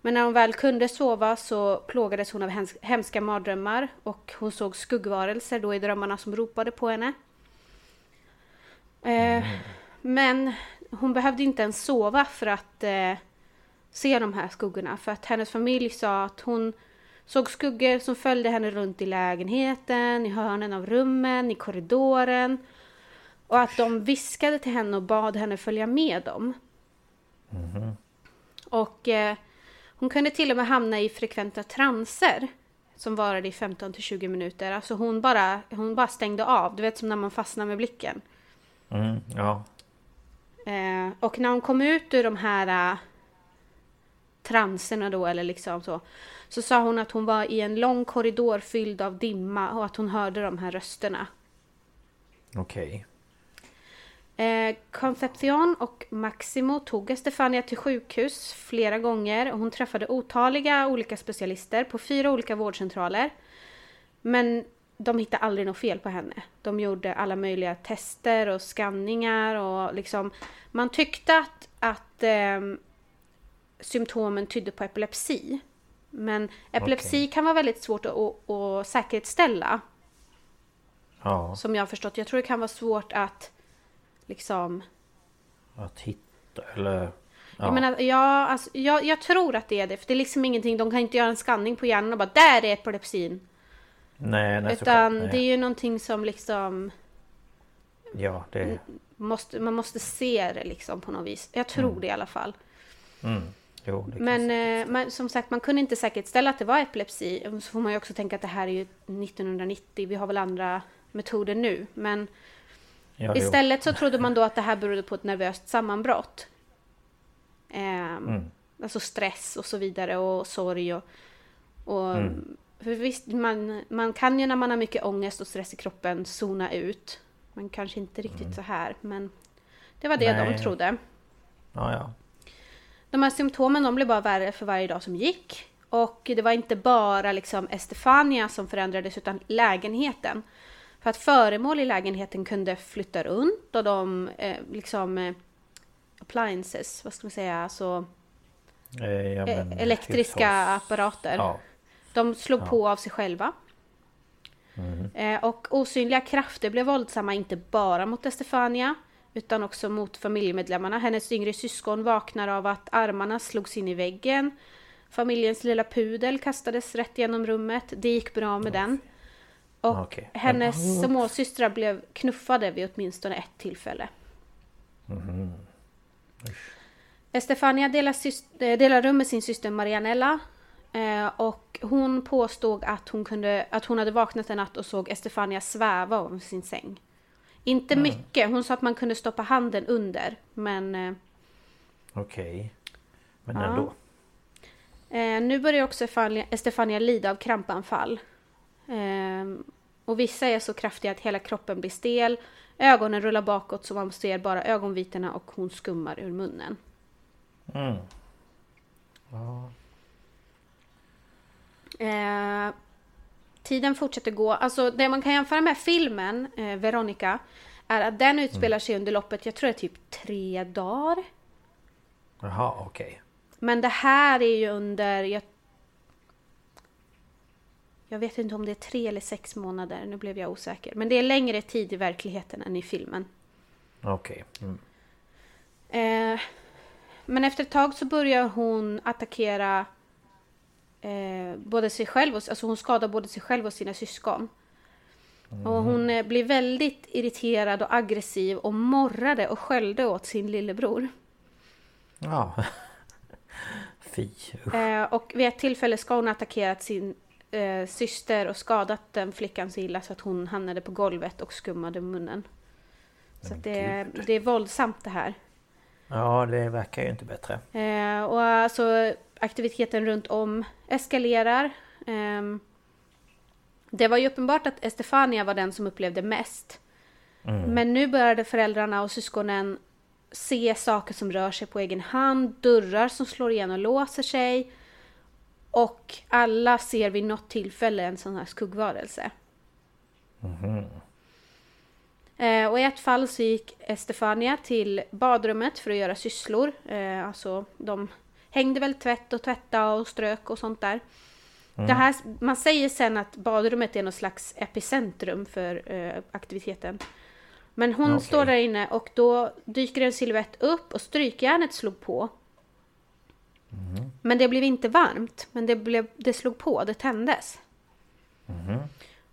S2: Men när hon väl kunde sova så plågades hon av hems- hemska mardrömmar och hon såg skuggvarelser då i drömmarna som ropade på henne. Eh, Men hon behövde inte ens sova för att eh, se de här skuggorna. För att hennes familj sa att hon såg skuggor som följde henne runt i lägenheten, i hörnen av rummen, i korridoren. Och att de viskade till henne och bad henne följa med dem. Och eh, hon kunde till och med hamna i frekventa transer. Som varade i 15 till 20 minuter. Alltså hon bara, hon bara stängde av. Du vet som när man fastnar med blicken.
S1: Mm, ja.
S2: Eh, och när hon kom ut ur de här eh, transerna då, eller liksom så, så sa hon att hon var i en lång korridor fylld av dimma och att hon hörde de här rösterna.
S1: Okej.
S2: Eh, Concepcion och Maximo tog Estefania till sjukhus flera gånger och hon träffade otaliga olika specialister på fyra olika vårdcentraler. Men de hittade aldrig något fel på henne. De gjorde alla möjliga tester och skanningar och liksom man tyckte att, att ehm, symptomen tydde på epilepsi. Men epilepsi
S1: Okej.
S2: kan vara väldigt svårt att, att, att säkerställa.
S1: Ja,
S2: Som jag har förstått. Jag tror det kan vara svårt att liksom
S1: att hitta eller... Ja.
S2: Jag, menar, ja, alltså, jag, jag tror att det är det. För det är liksom ingenting, de kan inte göra en skanning på hjärnan och bara där är epilepsin.
S1: nej, nej,
S2: Utan
S1: såklart, nej.
S2: det är ju någonting som liksom
S1: Ja, det...
S2: måste, man måste se det liksom på något vis. Jag tror det i alla fall.
S1: Mm. Jo,
S2: Men, eh, man, som sagt, man kunde inte säkerställa att det var epilepsi. Så får man ju också tänka att det här är ju 1990. Vi har väl andra metoder nu. Men
S1: ja, jo.
S2: istället så trodde man då att det här berodde på ett nervöst sammanbrott. Ehm,
S1: Mm.
S2: Alltså stress och så vidare och sorg och, och
S1: Mm.
S2: För visst, man, man kan ju när man har mycket ångest och stress i kroppen zona ut. Men kanske inte riktigt så här. Men det var det
S1: Nej.
S2: de trodde.
S1: Ja, ja.
S2: De här symptomen de blev bara värre för varje dag som gick. Och det var inte bara liksom Estefania som förändrades utan lägenheten. För att föremål i lägenheten kunde flytta runt och de eh, liksom eh, appliances, vad ska man säga, alltså
S1: Eh, ja
S2: eh,
S1: men,
S2: elektriska apparater.
S1: Ja.
S2: De slog på av sig själva. Eh, och osynliga krafter blev våldsamma inte bara mot Estefania utan också mot familjemedlemmarna. Hennes yngre syskon vaknar av att armarna slogs in i väggen. Familjens lilla pudel kastades rätt genom rummet. Det gick bra med den. Och
S1: Okej.
S2: hennes småsystrar blev knuffade vid åtminstone ett tillfälle. Estefania delar, sys- eh, delar rum med sin syster Marianella. Eh, och hon påstod att hon, kunde, att hon hade vaknat en natt och såg Estefania sväva över sin säng. Inte mycket, hon sa att man kunde stoppa handen under. Men eh,
S1: Okej. Men
S2: Ja.
S1: ändå.
S2: eh, nu börjar också Estefania lida av krampanfall. Eh, och vissa är så kraftiga att hela kroppen blir stel. Ögonen rullar bakåt så man ser bara ögonvitorna och hon skummar ur munnen.
S1: Mm. Ja.
S2: Eh, tiden fortsätter gå. Alltså det man kan jämföra med filmen, eh, Veronica, är att den utspelar sig under loppet, jag tror det är typ tre dagar.
S1: Jaha, okej.
S2: Men det här är ju under, jag, jag vet inte om det är tre eller sex månader, nu blev jag osäker. Men det är längre tid i verkligheten än i filmen.
S1: Okej. Mm.
S2: Eh, men efter ett tag så börjar hon attackera eh, både sig själv, och, alltså hon skadar både sig själv och sina syskon. Och hon eh, blir väldigt irriterad och aggressiv och morrade och skällde åt sin lillebror.
S1: Ja. <laughs> Fy.
S2: Eh, och vid ett tillfälle ska hon ha attackerat sin eh, syster och skadat den flickan så illa så att hon hamnade på golvet och skummade munnen. Så det, det är våldsamt det här.
S1: Ja, det verkar ju inte bättre.
S2: Eh, och alltså aktiviteten runt om eskalerar. Ehm, det var ju uppenbart att Estefania var den som upplevde mest. Men nu började föräldrarna och syskonen se saker som rör sig på egen hand, dörrar som slår igen och låser sig. Och alla ser vid något tillfälle en sån här skuggvarelse. Eh, och i ett fall så gick Estefania till badrummet för att göra sysslor. Eh, alltså de hängde väl tvätt och tvätta och strök och sånt där. Det här, man säger sen att badrummet är något slags epicentrum för eh, aktiviteten. Men hon
S1: Okej.
S2: står där inne och då dyker en silhuett upp och strykjärnet slog på. Men det blev inte varmt, men det, blev, det slog på, det tändes.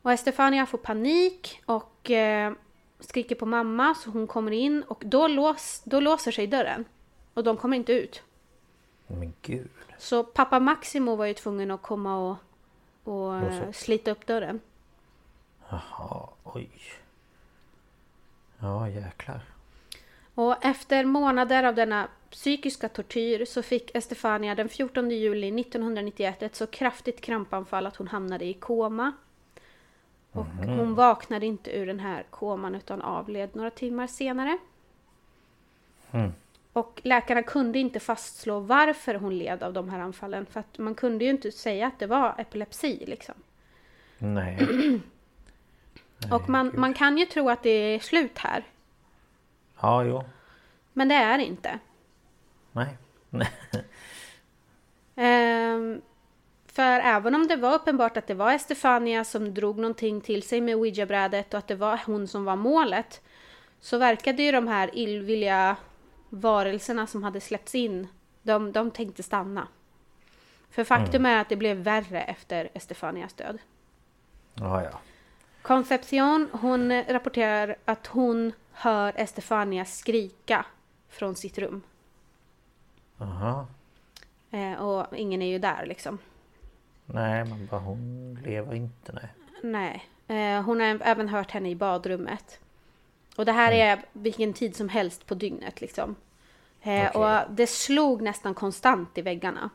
S2: Och Estefania får panik och eh, skriker på mamma så hon kommer in och då, lås, då låser sig dörren. Och de kommer inte ut.
S1: Men gud.
S2: Så pappa Maximo var ju tvungen att komma och, och
S1: Låsa
S2: eh, slita upp dörren.
S1: Jaha, oj. Ja, jäklar.
S2: Och efter månader av denna psykiska tortyr så fick Estefania den 14 juli 1991 ett så kraftigt krampanfall att hon hamnade i koma. Och hon vaknade inte ur den här koman utan avled några timmar senare. Och läkarna kunde inte fastslå varför hon led av de här anfallen för att man kunde ju inte säga att det var epilepsi liksom.
S1: Nej. <clears throat>
S2: Och man, man kan ju tro att det är slut här.
S1: Ja, jo.
S2: Men det är inte.
S1: Nej.
S2: Ehm, för även om det var uppenbart att det var Estefania som drog någonting till sig med ouija-brädet och att det var hon som var målet. Så verkade ju de här illvilliga varelserna som hade släppts in, de, de tänkte stanna. För faktum är att det blev värre efter Estefanias död.
S1: Ja, ja.
S2: Concepcion, hon rapporterar att hon hör Estefania skrika från sitt rum.
S1: Aha.
S2: Eh, och ingen är ju där liksom.
S1: Nej, men bara hon lever inte, nej.
S2: Nej. Eh, hon har även hört henne i badrummet. Och det här är vilken tid som helst på dygnet liksom. Eh,
S1: Okej.
S2: Och det slog nästan konstant i väggarna.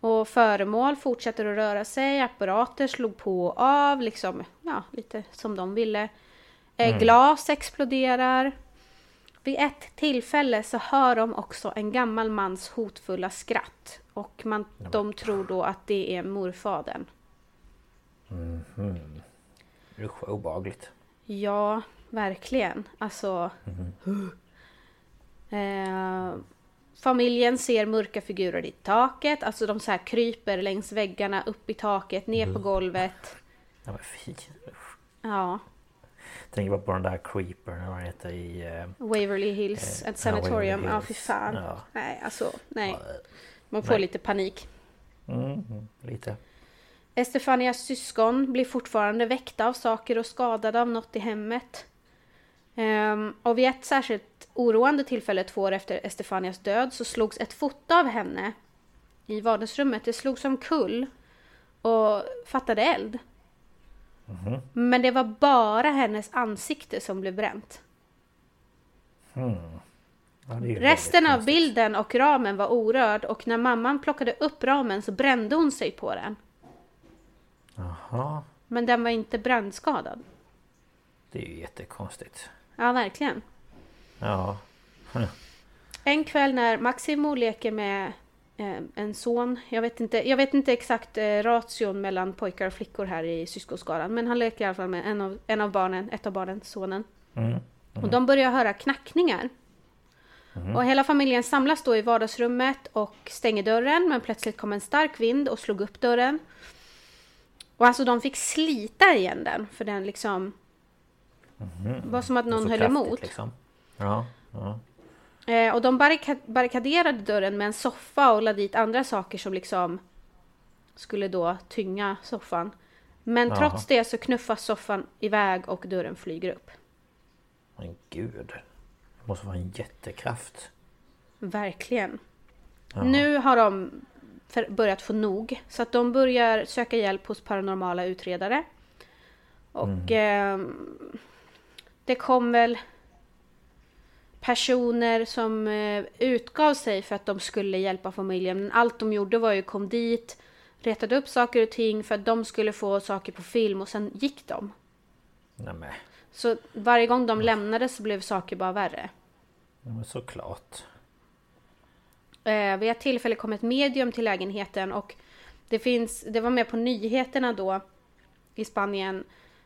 S2: Och föremål fortsätter att röra sig, apparater slog på och av, liksom, ja, lite som de ville. Eh, Glas exploderar. Vid ett tillfälle så hör de också en gammal mans hotfulla skratt. Och man, de tror då att det är morfadern.
S1: Usch vad obehagligt.
S2: Ja, verkligen. Alltså... <gasps> Eh, familjen ser mörka figurer i taket. Alltså de så här kryper längs väggarna, upp i taket, ner på golvet.
S1: Ja men fy.
S2: Ja.
S1: Tänker bara på den där creepern, vad han heter i... eh,
S2: Waverly Hills,
S1: Eh,
S2: ett sanatorium. Ja, fy fan.
S1: Ja.
S2: Nej, alltså, nej. Man får
S1: Nej.
S2: lite panik.
S1: Mm, lite.
S2: Estefanias syskon blir fortfarande väckta av saker och skadade av något i hemmet. Ehm, och vid ett särskilt oroande tillfälle två år efter Estefanias död så slogs ett foto av henne i vardagsrummet. Det slogs omkull och fattade eld. Men det var bara hennes ansikte som blev bränt.
S1: Ja, är ju
S2: Resten av bilden och ramen var orörd och när mamman plockade upp ramen så brände hon sig på den.
S1: Jaha.
S2: Men den var inte brännskadad.
S1: Det är ju jättekonstigt.
S2: Ja, verkligen.
S1: Ja.
S2: En kväll när Maximo leker med en son. Jag vet inte, jag vet inte exakt eh, ration mellan pojkar och flickor här i syskonskaran. Men han leker i alla fall med en av, en av barnen, ett av barnen, sonen.
S1: Mm.
S2: Och de börjar höra knackningar. Och hela familjen samlas då i vardagsrummet och stänger dörren. Men plötsligt kom en stark vind och slog upp dörren. Och alltså de fick slita igen den. För den liksom... Det var som att någon höll
S1: kraftigt,
S2: emot.
S1: Liksom. Ja, ja.
S2: Eh, och de barrika- barrikaderade dörren med en soffa och lade dit andra saker som liksom skulle då tynga soffan. Men
S1: Jaha.
S2: trots det så knuffas soffan iväg och dörren flyger upp.
S1: Men gud. Det måste vara en jättekraft.
S2: Verkligen. Nu har de för- börjat få nog. Så att de börjar söka hjälp hos paranormala utredare. Och ehm, det kom väl personer som eh, utgav sig för att de skulle hjälpa familjen. Men allt de gjorde var ju kom dit, retade upp saker och ting för att de skulle få saker på film och sen gick de.
S1: Nej men,
S2: Så varje gång de lämnade så blev saker bara värre.
S1: ja, men såklart.
S2: Eh, vid ett tillfälle kom ett medium till lägenheten och det finns, det var med på nyheterna då i Spanien.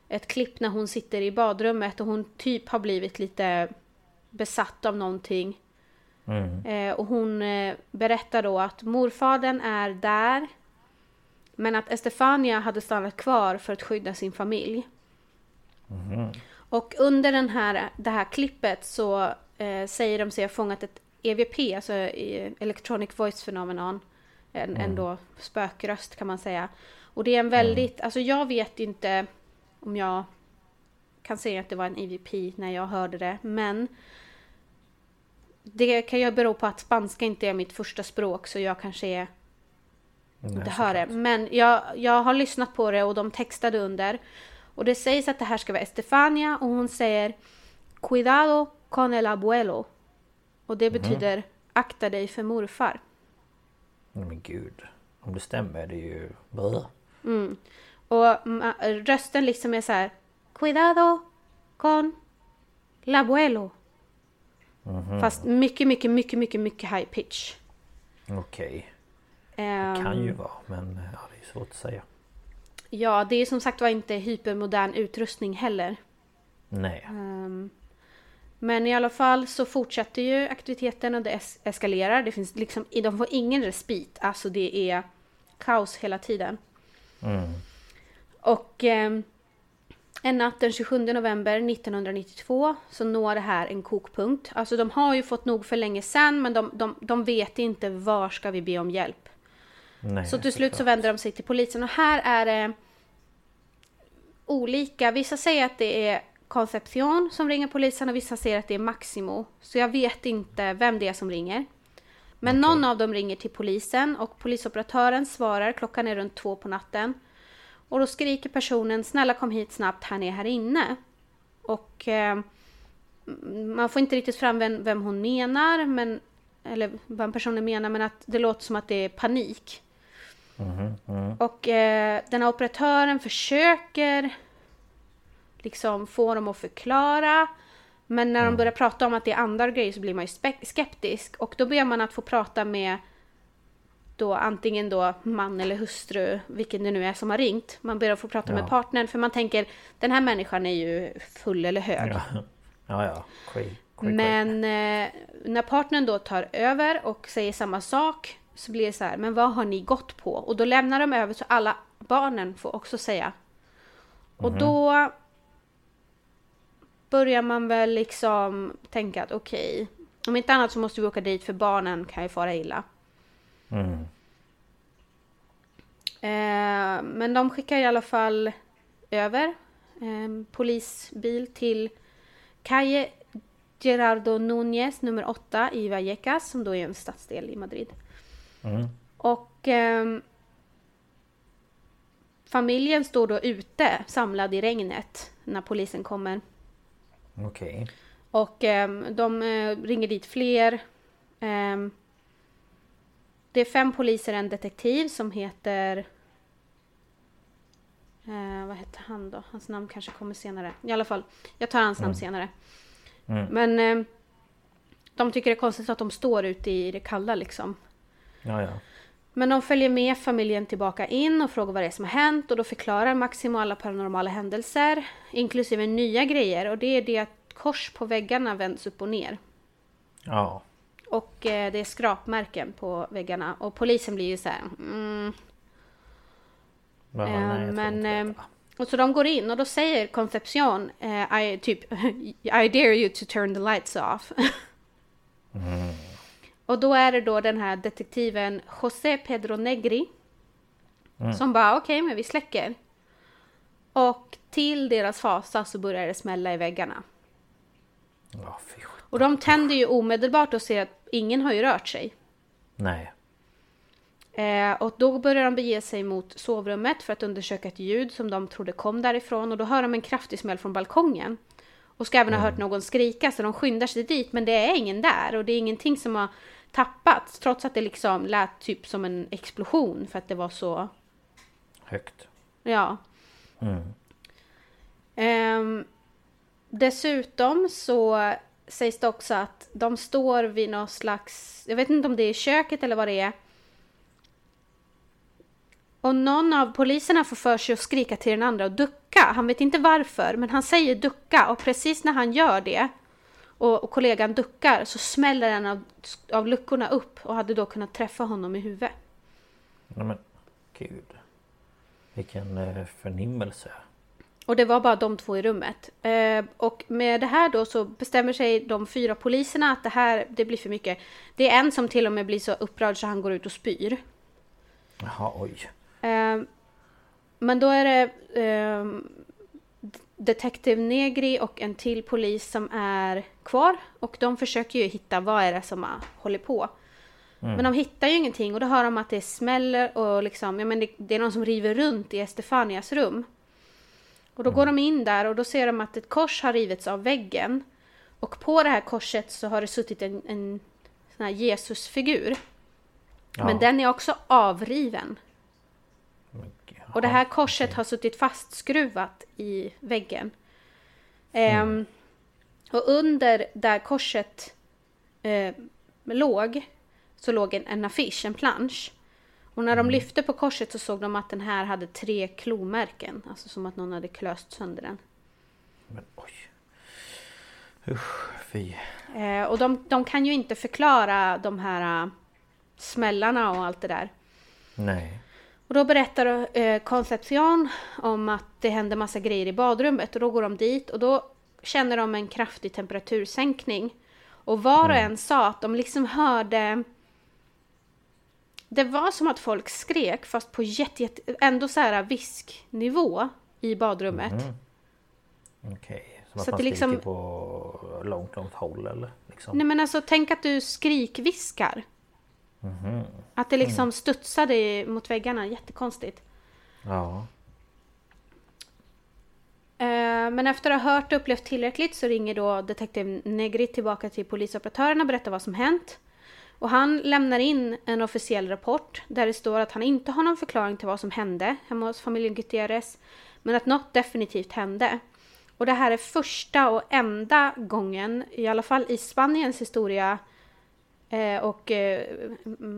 S2: Ett klipp när hon sitter i badrummet och hon typ har blivit lite besatt av någonting. Eh, och hon eh, berättar då att morfadern är där. Men att Estefania hade stannat kvar för att skydda sin familj. Och under den här, det här klippet så eh, säger de sig ha fångat ett EVP, alltså eh, Electronic Voice Phenomenon. En, en då spökröst kan man säga. Och det är en väldigt, alltså jag vet inte om jag kan säga att det var en EVP när jag hörde det, men det kan ju bero på att spanska inte är mitt första språk så jag kanske är inte hör det. Men jag, jag har lyssnat på det och de textade under. Och det sägs att det här ska vara Estefania och hon säger Cuidado con el abuelo. Och det betyder akta dig för morfar.
S1: Men gud. Om det stämmer, det är ju... Brr.
S2: Och rösten liksom är så här Cuidado con el abuelo. Fast mycket, mycket, mycket, mycket, mycket high pitch.
S1: Okej.
S2: Ehm,
S1: Kan ju vara, men ja, det är svårt att säga.
S2: Ja, det är som sagt var inte hypermodern utrustning heller.
S1: Nej.
S2: Ehm, Men i alla fall så fortsätter ju aktiviteten och det es- eskalerar. Det finns liksom, de får ingen respit. Alltså det är kaos hela tiden. Och ehm, en natt den 27 november 1992 så når det här en kokpunkt. Alltså de har ju fått nog för länge sedan men de, de, de vet inte var ska vi be om hjälp.
S1: Nej,
S2: Så till slut så vänder de sig till polisen och här är det olika. Vissa säger att det är Concepcion som ringer polisen och vissa säger att det är Maximo. Så jag vet inte vem det är som ringer. Men någon av dem ringer till polisen och polisoperatören svarar. Klockan är runt två på natten. Och då skriker personen snälla kom hit snabbt, han är här inne. Och eh, man får inte riktigt fram vem, vem hon menar, men, eller vad personen menar, men att det låter som att det är panik. Och eh, den här operatören försöker liksom få dem att förklara. Men när de börjar prata om att det är andra grejer så blir man ju skeptisk. Och då ber man att få prata med då antingen då man eller hustru, vilken det nu är som har ringt. Man ber att få prata
S1: Ja.
S2: med partnern för man tänker den här människan är ju full eller hög.
S1: Ja, ja. ja. Quay, quay.
S2: Men eh, när partnern då tar över och säger samma sak så blir det så här, men vad har ni gått på? Och då lämnar de över så alla barnen får också säga. Och då börjar man väl liksom tänka att okej, om inte annat så måste vi åka dit för barnen kan ju fara illa.
S1: Mm.
S2: Eh, men de skickar i alla fall över en polisbil till Calle Gerardo Núñez nummer 8 i Vallecas som då är en stadsdel i Madrid.
S1: Mm.
S2: Och ehm, familjen står då ute samlad i regnet när polisen kommer.
S1: Okej.
S2: Och ehm, de eh, ringer dit fler. Det är fem poliser och en detektiv som heter... Eh, vad heter han då? Hans namn kanske kommer senare. I alla fall, jag tar hans namn senare.
S1: Mm.
S2: Men ehm, de tycker det är konstigt att de står ute i det kalla liksom.
S1: Ja, ja.
S2: Men de följer med familjen tillbaka in och frågar vad det är som har hänt och då förklarar Maximo alla paranormala händelser, inklusive nya grejer och det är det att kors på väggarna vänds upp och ner.
S1: Ja.
S2: Och eh, det är skrapmärken på väggarna och polisen blir ju så här. Mm.
S1: Ja,
S2: Eh,
S1: nej,
S2: men, eh,
S1: det.
S2: och så de går in och då säger Concepcion, eh, I, typ <laughs> I dare you to turn the lights off. Och då är det då den här detektiven José Pedro Negri. Som bara okej, men vi släcker. Och till deras fasa så börjar det smälla i väggarna.
S1: Skit.
S2: Och de tänder ju omedelbart och ser att ingen har ju rört sig.
S1: Nej.
S2: Eh, och då börjar de bege sig mot sovrummet för att undersöka ett ljud som de trodde kom därifrån. Och då hör de en kraftig smäll från balkongen. Och ska även ha hört någon skrika så de skyndar sig dit. Men det är ingen där och det är ingenting som har tappats. Trots att det liksom lät typ som en explosion för att det var så...
S1: Högt.
S2: Ja.
S1: Mm.
S2: Ehm, dessutom så sägs det också att de står vid någon slags, jag vet inte om det är köket eller vad det är. Och någon av poliserna får för sig att skrika till den andra och ducka. Han vet inte varför, men han säger ducka och precis när han gör det och, och kollegan duckar så smäller en av, av luckorna upp och hade då kunnat träffa honom i huvudet.
S1: Nej men gud. Vilken eh, förnimmelse.
S2: Och det var bara de två i rummet. Eh, och med det här då så bestämmer sig de fyra poliserna att det här, det blir för mycket. Det är en som till och med blir så upprörd så han går ut och spyr.
S1: Jaha, oj.
S2: Eh, men då är det eh, Detective Negri och en till polis som är kvar. Och de försöker ju hitta vad är det som hållit på. Men de hittar ju ingenting och då hör de att det smäller och liksom, ja men det, det är någon som river runt i Estefanias rum. Och då går de in där och då ser de att ett kors har rivits av väggen. Och på det här korset så har det suttit en, en sån här Jesusfigur. Men
S1: Ja.
S2: den är också avriven.
S1: Men
S2: Och det här korset har suttit fastskruvat i väggen. Ehm, och under där korset eh, låg så låg en, en affisch, en plansch. Och när de lyfte på korset så såg de att den här hade tre klomärken. Alltså som att någon hade klöst sönder den.
S1: Men oj. Usch, fy.
S2: Eh, och de, de kan ju inte förklara de här eh, smällarna och allt det där.
S1: Nej.
S2: Och då berättar eh, Concepcion om att det händer massa grejer i badrummet och då går de dit och då känner de en kraftig temperatursänkning. Och var och en sa att de liksom hörde det var som att folk skrek fast på jätte, jätte ändå så här visknivå i badrummet.
S1: Okej. Som att
S2: Så att
S1: man
S2: det liksom-
S1: skriker på långt, långt håll eller? Liksom.
S2: Nej men alltså tänk att du skrikviskar.
S1: Mhm.
S2: Att det liksom studsade mot väggarna, jättekonstigt.
S1: Ja.
S2: Eh, Men efter att ha hört och upplevt tillräckligt så ringer då detektiv Negri tillbaka till polisoperatörerna och berättar vad som hänt. Och han lämnar in en officiell rapport där det står att han inte har någon förklaring till vad som hände hemma hos familjen Gutierrez. Men att något definitivt hände. Och det här är första och enda gången, i alla fall i Spaniens historia, eh, och eh,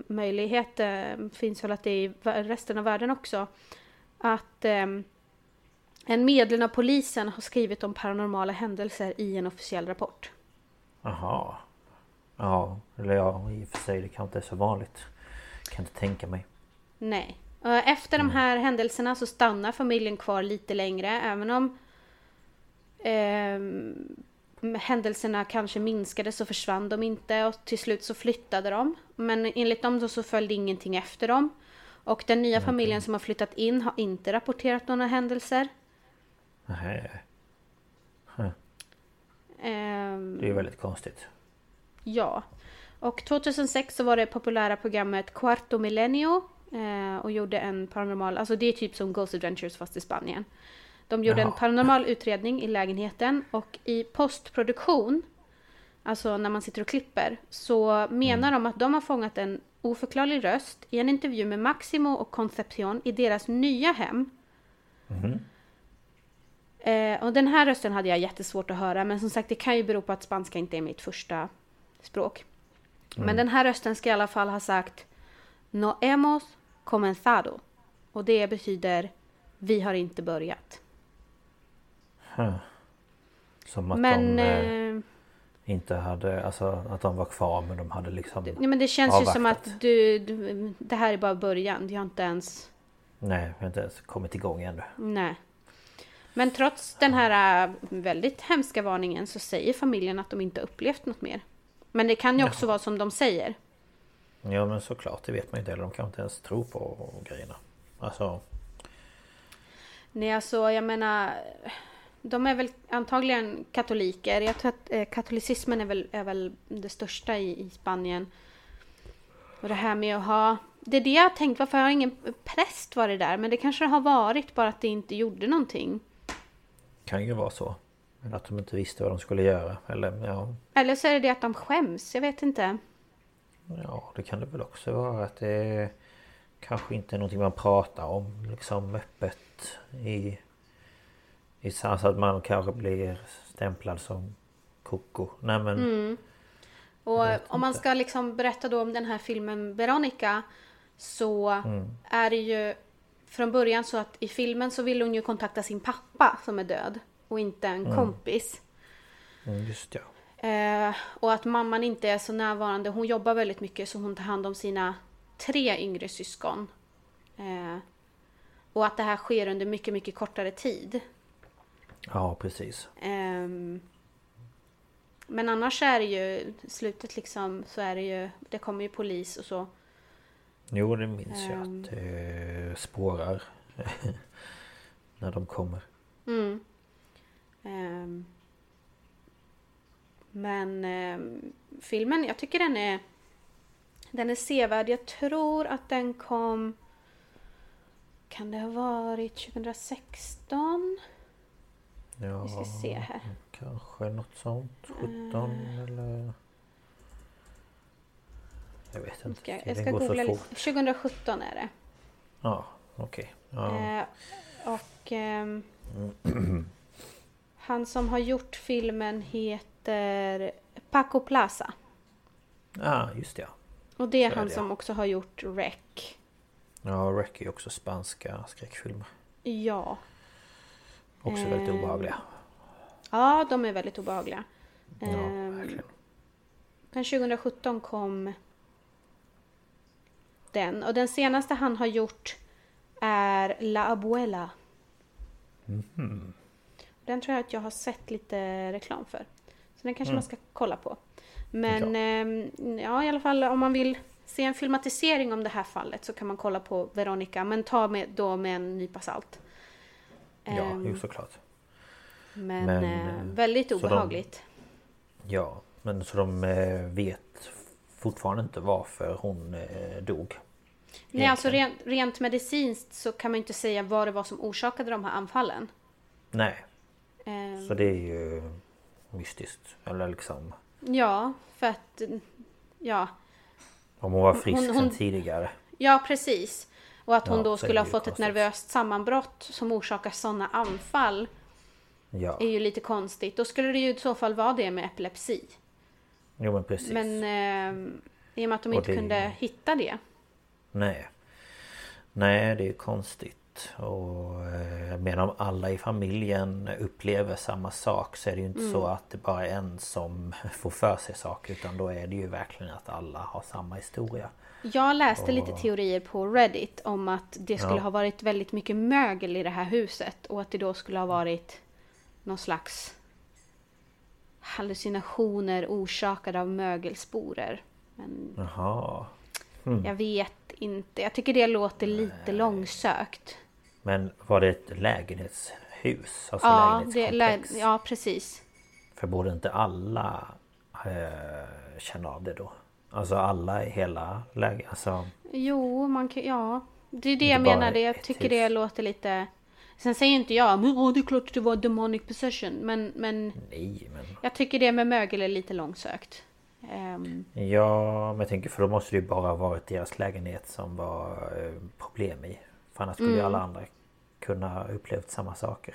S2: möjlighet eh, finns väl att det är i resten av världen också, att eh, en medlem av polisen har skrivit om paranormala händelser i en officiell rapport.
S1: Jaha. Ja, eller ja, i och för sig det kanske inte är så vanligt. Kan inte tänka mig.
S2: Nej. Efter de här händelserna så stannar familjen kvar lite längre även om ehm, händelserna kanske minskade så försvann de inte och till slut så flyttade de. Men enligt dem så följde ingenting efter dem. Och den nya familjen som har flyttat in har inte rapporterat några händelser.
S1: Nej,
S2: Ehm,
S1: det är väldigt konstigt.
S2: Ja. Och 2006 så var det populära programmet Cuarto Milenio eh, och gjorde en paranormal, alltså det är typ som Ghost Adventures fast i Spanien. De gjorde en
S1: Jaha.
S2: paranormal utredning i lägenheten och i postproduktion, alltså när man sitter och klipper, så menar de att de har fångat en oförklarlig röst i en intervju med Maximo och Concepcion i deras nya hem. Eh, och den här rösten hade jag jättesvårt att höra, men som sagt det kan ju bero på att spanska inte är mitt första språk. Men den här rösten ska i alla fall ha sagt No hemos comenzado. Och det betyder Vi har inte börjat.
S1: Som att
S2: Men,
S1: de eh,
S2: eh,
S1: inte hade, alltså att de var kvar men de hade liksom...
S2: ja, men det känns ju som
S1: avvaktat.
S2: att du, du, det här är bara början. Du har inte ens...
S1: Nej, vi har inte ens kommit igång ännu.
S2: Nej. Men trots den här äh, väldigt hemska varningen så säger familjen att de inte upplevt något mer. Men det kan ju också vara som de säger.
S1: Ja men såklart, det vet man ju inte. Eller de kanske inte ens tror på grejerna. Alltså,
S2: Nej, alltså jag menar... De är väl antagligen katoliker. Jag tror att eh, katolicismen är väl, är väl det största i, i Spanien. Och det här med att ha... Det är det jag har tänkt, varför har ingen präst varit där? Men det kanske det har varit, bara att det inte gjorde någonting.
S1: kan ju vara så. Eller att de inte visste vad de skulle göra. Eller ja,
S2: Eller så är det det att de skäms, jag vet inte.
S1: ja det kan det väl också vara. Att det kanske inte är någonting man pratar om liksom öppet i... i så att man kanske blir stämplad som koko. Nej men...
S2: Mm. Och om man ska liksom berätta då om den här filmen Veronica så är det ju från början så att i filmen så vill hon ju kontakta sin pappa som är död och inte en kompis.
S1: Mm, just ja.
S2: Eh, och att mamman inte är så närvarande. Hon jobbar väldigt mycket så hon tar hand om sina tre yngre syskon. Eh, och att det här sker under mycket, mycket kortare tid.
S1: Ja precis.
S2: Ehm, men annars är det ju slutet liksom så är det ju det kommer ju polis och så.
S1: Jo det minns jag
S2: Ehm.
S1: att det spårar. <laughs> när de kommer.
S2: Mm. Ehm, men ehm, filmen, jag tycker den är den är sevärd. Jag tror att den kom kan det ha varit 2016?
S1: Ja,
S2: Vi ska se här.
S1: Kanske något sånt. 17 eller... Jag vet inte.
S2: Ska, jag ska googla lite.
S1: fort.
S2: 2017 är det.
S1: Ja, okej. Ja.
S2: Eh, och ehm, <clears throat> han som har gjort filmen heter Paco Plaza.
S1: ah, just det. ja.
S2: Och det är
S1: Så är
S2: han
S1: det,
S2: som
S1: ja.
S2: också har gjort Rec.
S1: Ja, Rec är också spanska skräckfilmer.
S2: Ja.
S1: Också väldigt
S2: Ehm,
S1: obehagliga.
S2: Ja, de är väldigt obehagliga.
S1: Ja,
S2: Ehm,
S1: verkligen.
S2: Men 2017 kom den. Och den senaste han har gjort är La Abuela.
S1: Mhm.
S2: Den tror jag att jag har sett lite reklam för. Så den kanske
S1: Mm.
S2: man ska kolla på. Men ehm, ja, i alla fall om man vill se en filmatisering om det här fallet så kan man kolla på Veronica. Men ta med, då med en nypa salt.
S1: Ja, jo såklart.
S2: men
S1: men,
S2: eh,
S1: eh,
S2: väldigt
S1: så de-
S2: obehagligt.
S1: Ja, men så de eh, vet fortfarande inte varför hon eh, dog.
S2: Nej, alltså rent, rent medicinskt så kan man inte säga vad det var som orsakade de här anfallen.
S1: Nej,
S2: Ehm,
S1: så det är ju mystiskt. Eller liksom...
S2: Ja, för att... Ja.
S1: Om hon var frisk
S2: Hon- hon-
S1: sen tidigare.
S2: Ja, precis. Och att hon
S1: Ja,
S2: då skulle ha fått ett
S1: konstigt.
S2: nervöst sammanbrott som orsakar sådana anfall
S1: Ja,
S2: är ju lite konstigt. Då skulle det ju i så fall vara det med epilepsi.
S1: jo men precis.
S2: Men eh, i och med att de
S1: Och
S2: inte
S1: det-
S2: kunde hitta det.
S1: Nej. Nej, det är ju konstigt. Och eh, jag menar om alla i familjen upplever samma sak så är det ju inte
S2: Mm.
S1: så att det bara är en som <laughs> får för sig saker utan då är det ju verkligen att alla har samma historia.
S2: Jag läste lite teorier på Reddit om att det skulle
S1: Ja.
S2: ha varit väldigt mycket mögel i det här huset och att det då skulle ha varit någon slags hallucinationer orsakade av mögelsporer. Men
S1: Jaha.
S2: Jag vet inte. Jag tycker det låter lite långsökt.
S1: Men var det ett lägenhetshus? Alltså
S2: Ja, det, lä-
S1: lägenhetskomplex?
S2: ja, precis.
S1: För borde inte alla eh, känna av det då? Alltså alla i hela läget? Alltså,
S2: Jo, man kan, ja. Det är det jag menade. Jag tycker
S1: hus.
S2: det låter lite... Sen säger inte jag, men åh, det är klart att det var demonic possession. Men, men
S1: nej men...
S2: jag tycker det med mögel är lite långsökt. Ehm,
S1: Ja, men jag tänker för då måste det ju bara varit deras lägenhet som var eh, problem i. För annars skulle ju alla andra kunna upplevt samma saker.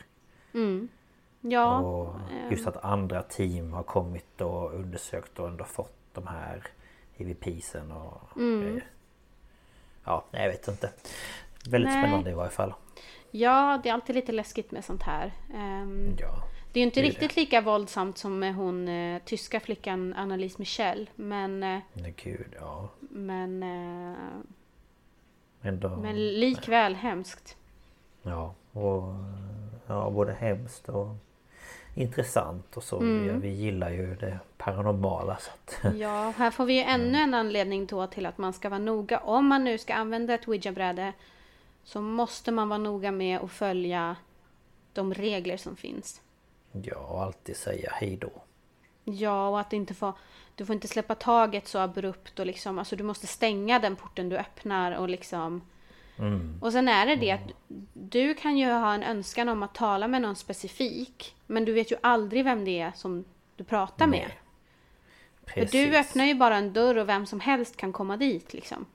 S2: ja,
S1: och just att andra team har kommit och undersökt och ändå fått de här EVPsen och grejer. Ja, nej, jag vet inte. Väldigt
S2: Nej.
S1: spännande i varje fall.
S2: ja, det är alltid lite läskigt med sånt här. Ehm,
S1: Ja,
S2: det är ju inte
S1: det
S2: riktigt lika våldsamt som med hon eh, tyska flickan Annalise Michel. Men, eh,
S1: men gud, ja.
S2: men, eh,
S1: Ändå,
S2: men likväl hemskt.
S1: Ja, och ja, både hemskt och intressant och så. Vi, vi gillar ju det paranormala så att... <laughs>
S2: Ja, här får vi ju ännu en anledning då till att man ska vara noga. Om man nu ska använda ett ouija-bräde så måste man vara noga med att följa de regler som finns.
S1: Ja, alltid säga hej då.
S2: Ja, och att inte få, du får inte släppa taget så abrupt och liksom, alltså du måste stänga den porten du öppnar och liksom Och sen är det det att du kan ju ha en önskan om att tala med någon specifik men du vet ju aldrig vem det är som du pratar med.
S1: Nej.
S2: För du öppnar ju bara en dörr och vem som helst kan komma dit liksom.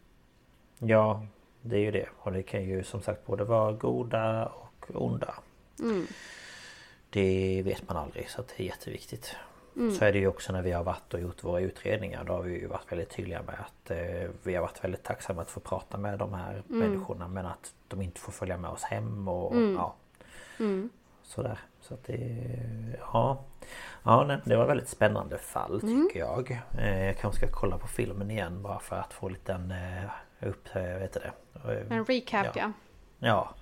S1: Ja, det är ju det. Och det kan ju som sagt både vara goda och onda. Det vet man aldrig så det är jätteviktigt. Så är det ju också när vi har varit och gjort våra utredningar. Då har vi ju varit väldigt tydliga med att eh, vi har varit väldigt tacksamma att få prata med de här människorna. Men att de inte får följa med oss hem och ja. Sådär. Så att det... Ja. Ja, nej, det var väldigt spännande fall tycker jag. Eh, jag kanske ska kolla på filmen igen bara för att få lite en eh, upp... eh, Vet det?
S2: En recap ja.
S1: Ja. Ja.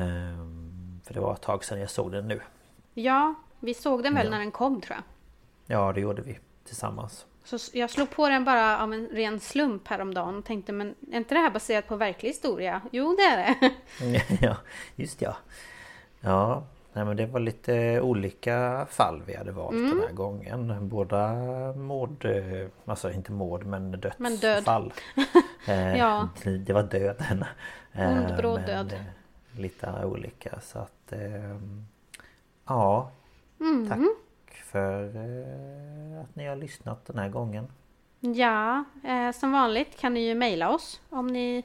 S1: Ehm, för det var ett tag sedan jag såg den nu.
S2: Ja, vi såg den väl
S1: Ja.
S2: när den kom tror jag.
S1: Ja, det gjorde vi tillsammans.
S2: Så jag slog på den bara av en ren slump häromdagen och tänkte men är inte det här baserat på verklig historia? Jo det är det. <laughs>
S1: ja, just ja. Ja, nej, men det var lite olika fall vi hade valt den här gången. Båda mord, eh, alltså inte mord men
S2: Men död.
S1: dödsfall. Eh, <laughs>
S2: Ja.
S1: Det var döden.
S2: Ond, bråd
S1: men,
S2: död.
S1: eh, Lite olika så att... Ja.
S2: Mm.
S1: Tack för eh, att ni har lyssnat den här gången.
S2: Ja, eh, som vanligt kan ni ju mejla oss om ni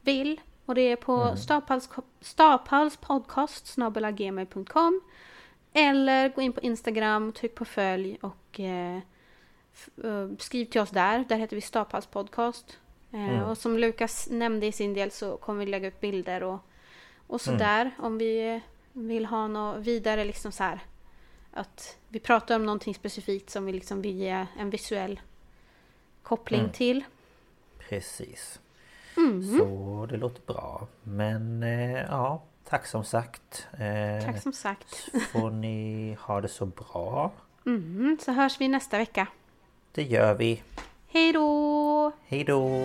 S2: vill. Och det är på mm. staphalspodcast Eller gå in på Instagram, tryck på följ och eh, eh, skriv till oss där. Där heter vi Staphals podcast. Eh, Och som Lukas nämnde i sin del så kommer vi lägga upp bilder och, och sådär. Om vi vill ha något vidare liksom så här. Att vi pratar om någonting specifikt som vi liksom vill ge en visuell koppling till.
S1: Precis.
S2: Mm.
S1: Så det låter bra. Men eh, ja, tack som sagt. Eh,
S2: Tack som sagt.
S1: får ni ha det så bra.
S2: Mm, så hörs vi nästa vecka.
S1: Det gör vi.
S2: Hej då!
S1: Hej då!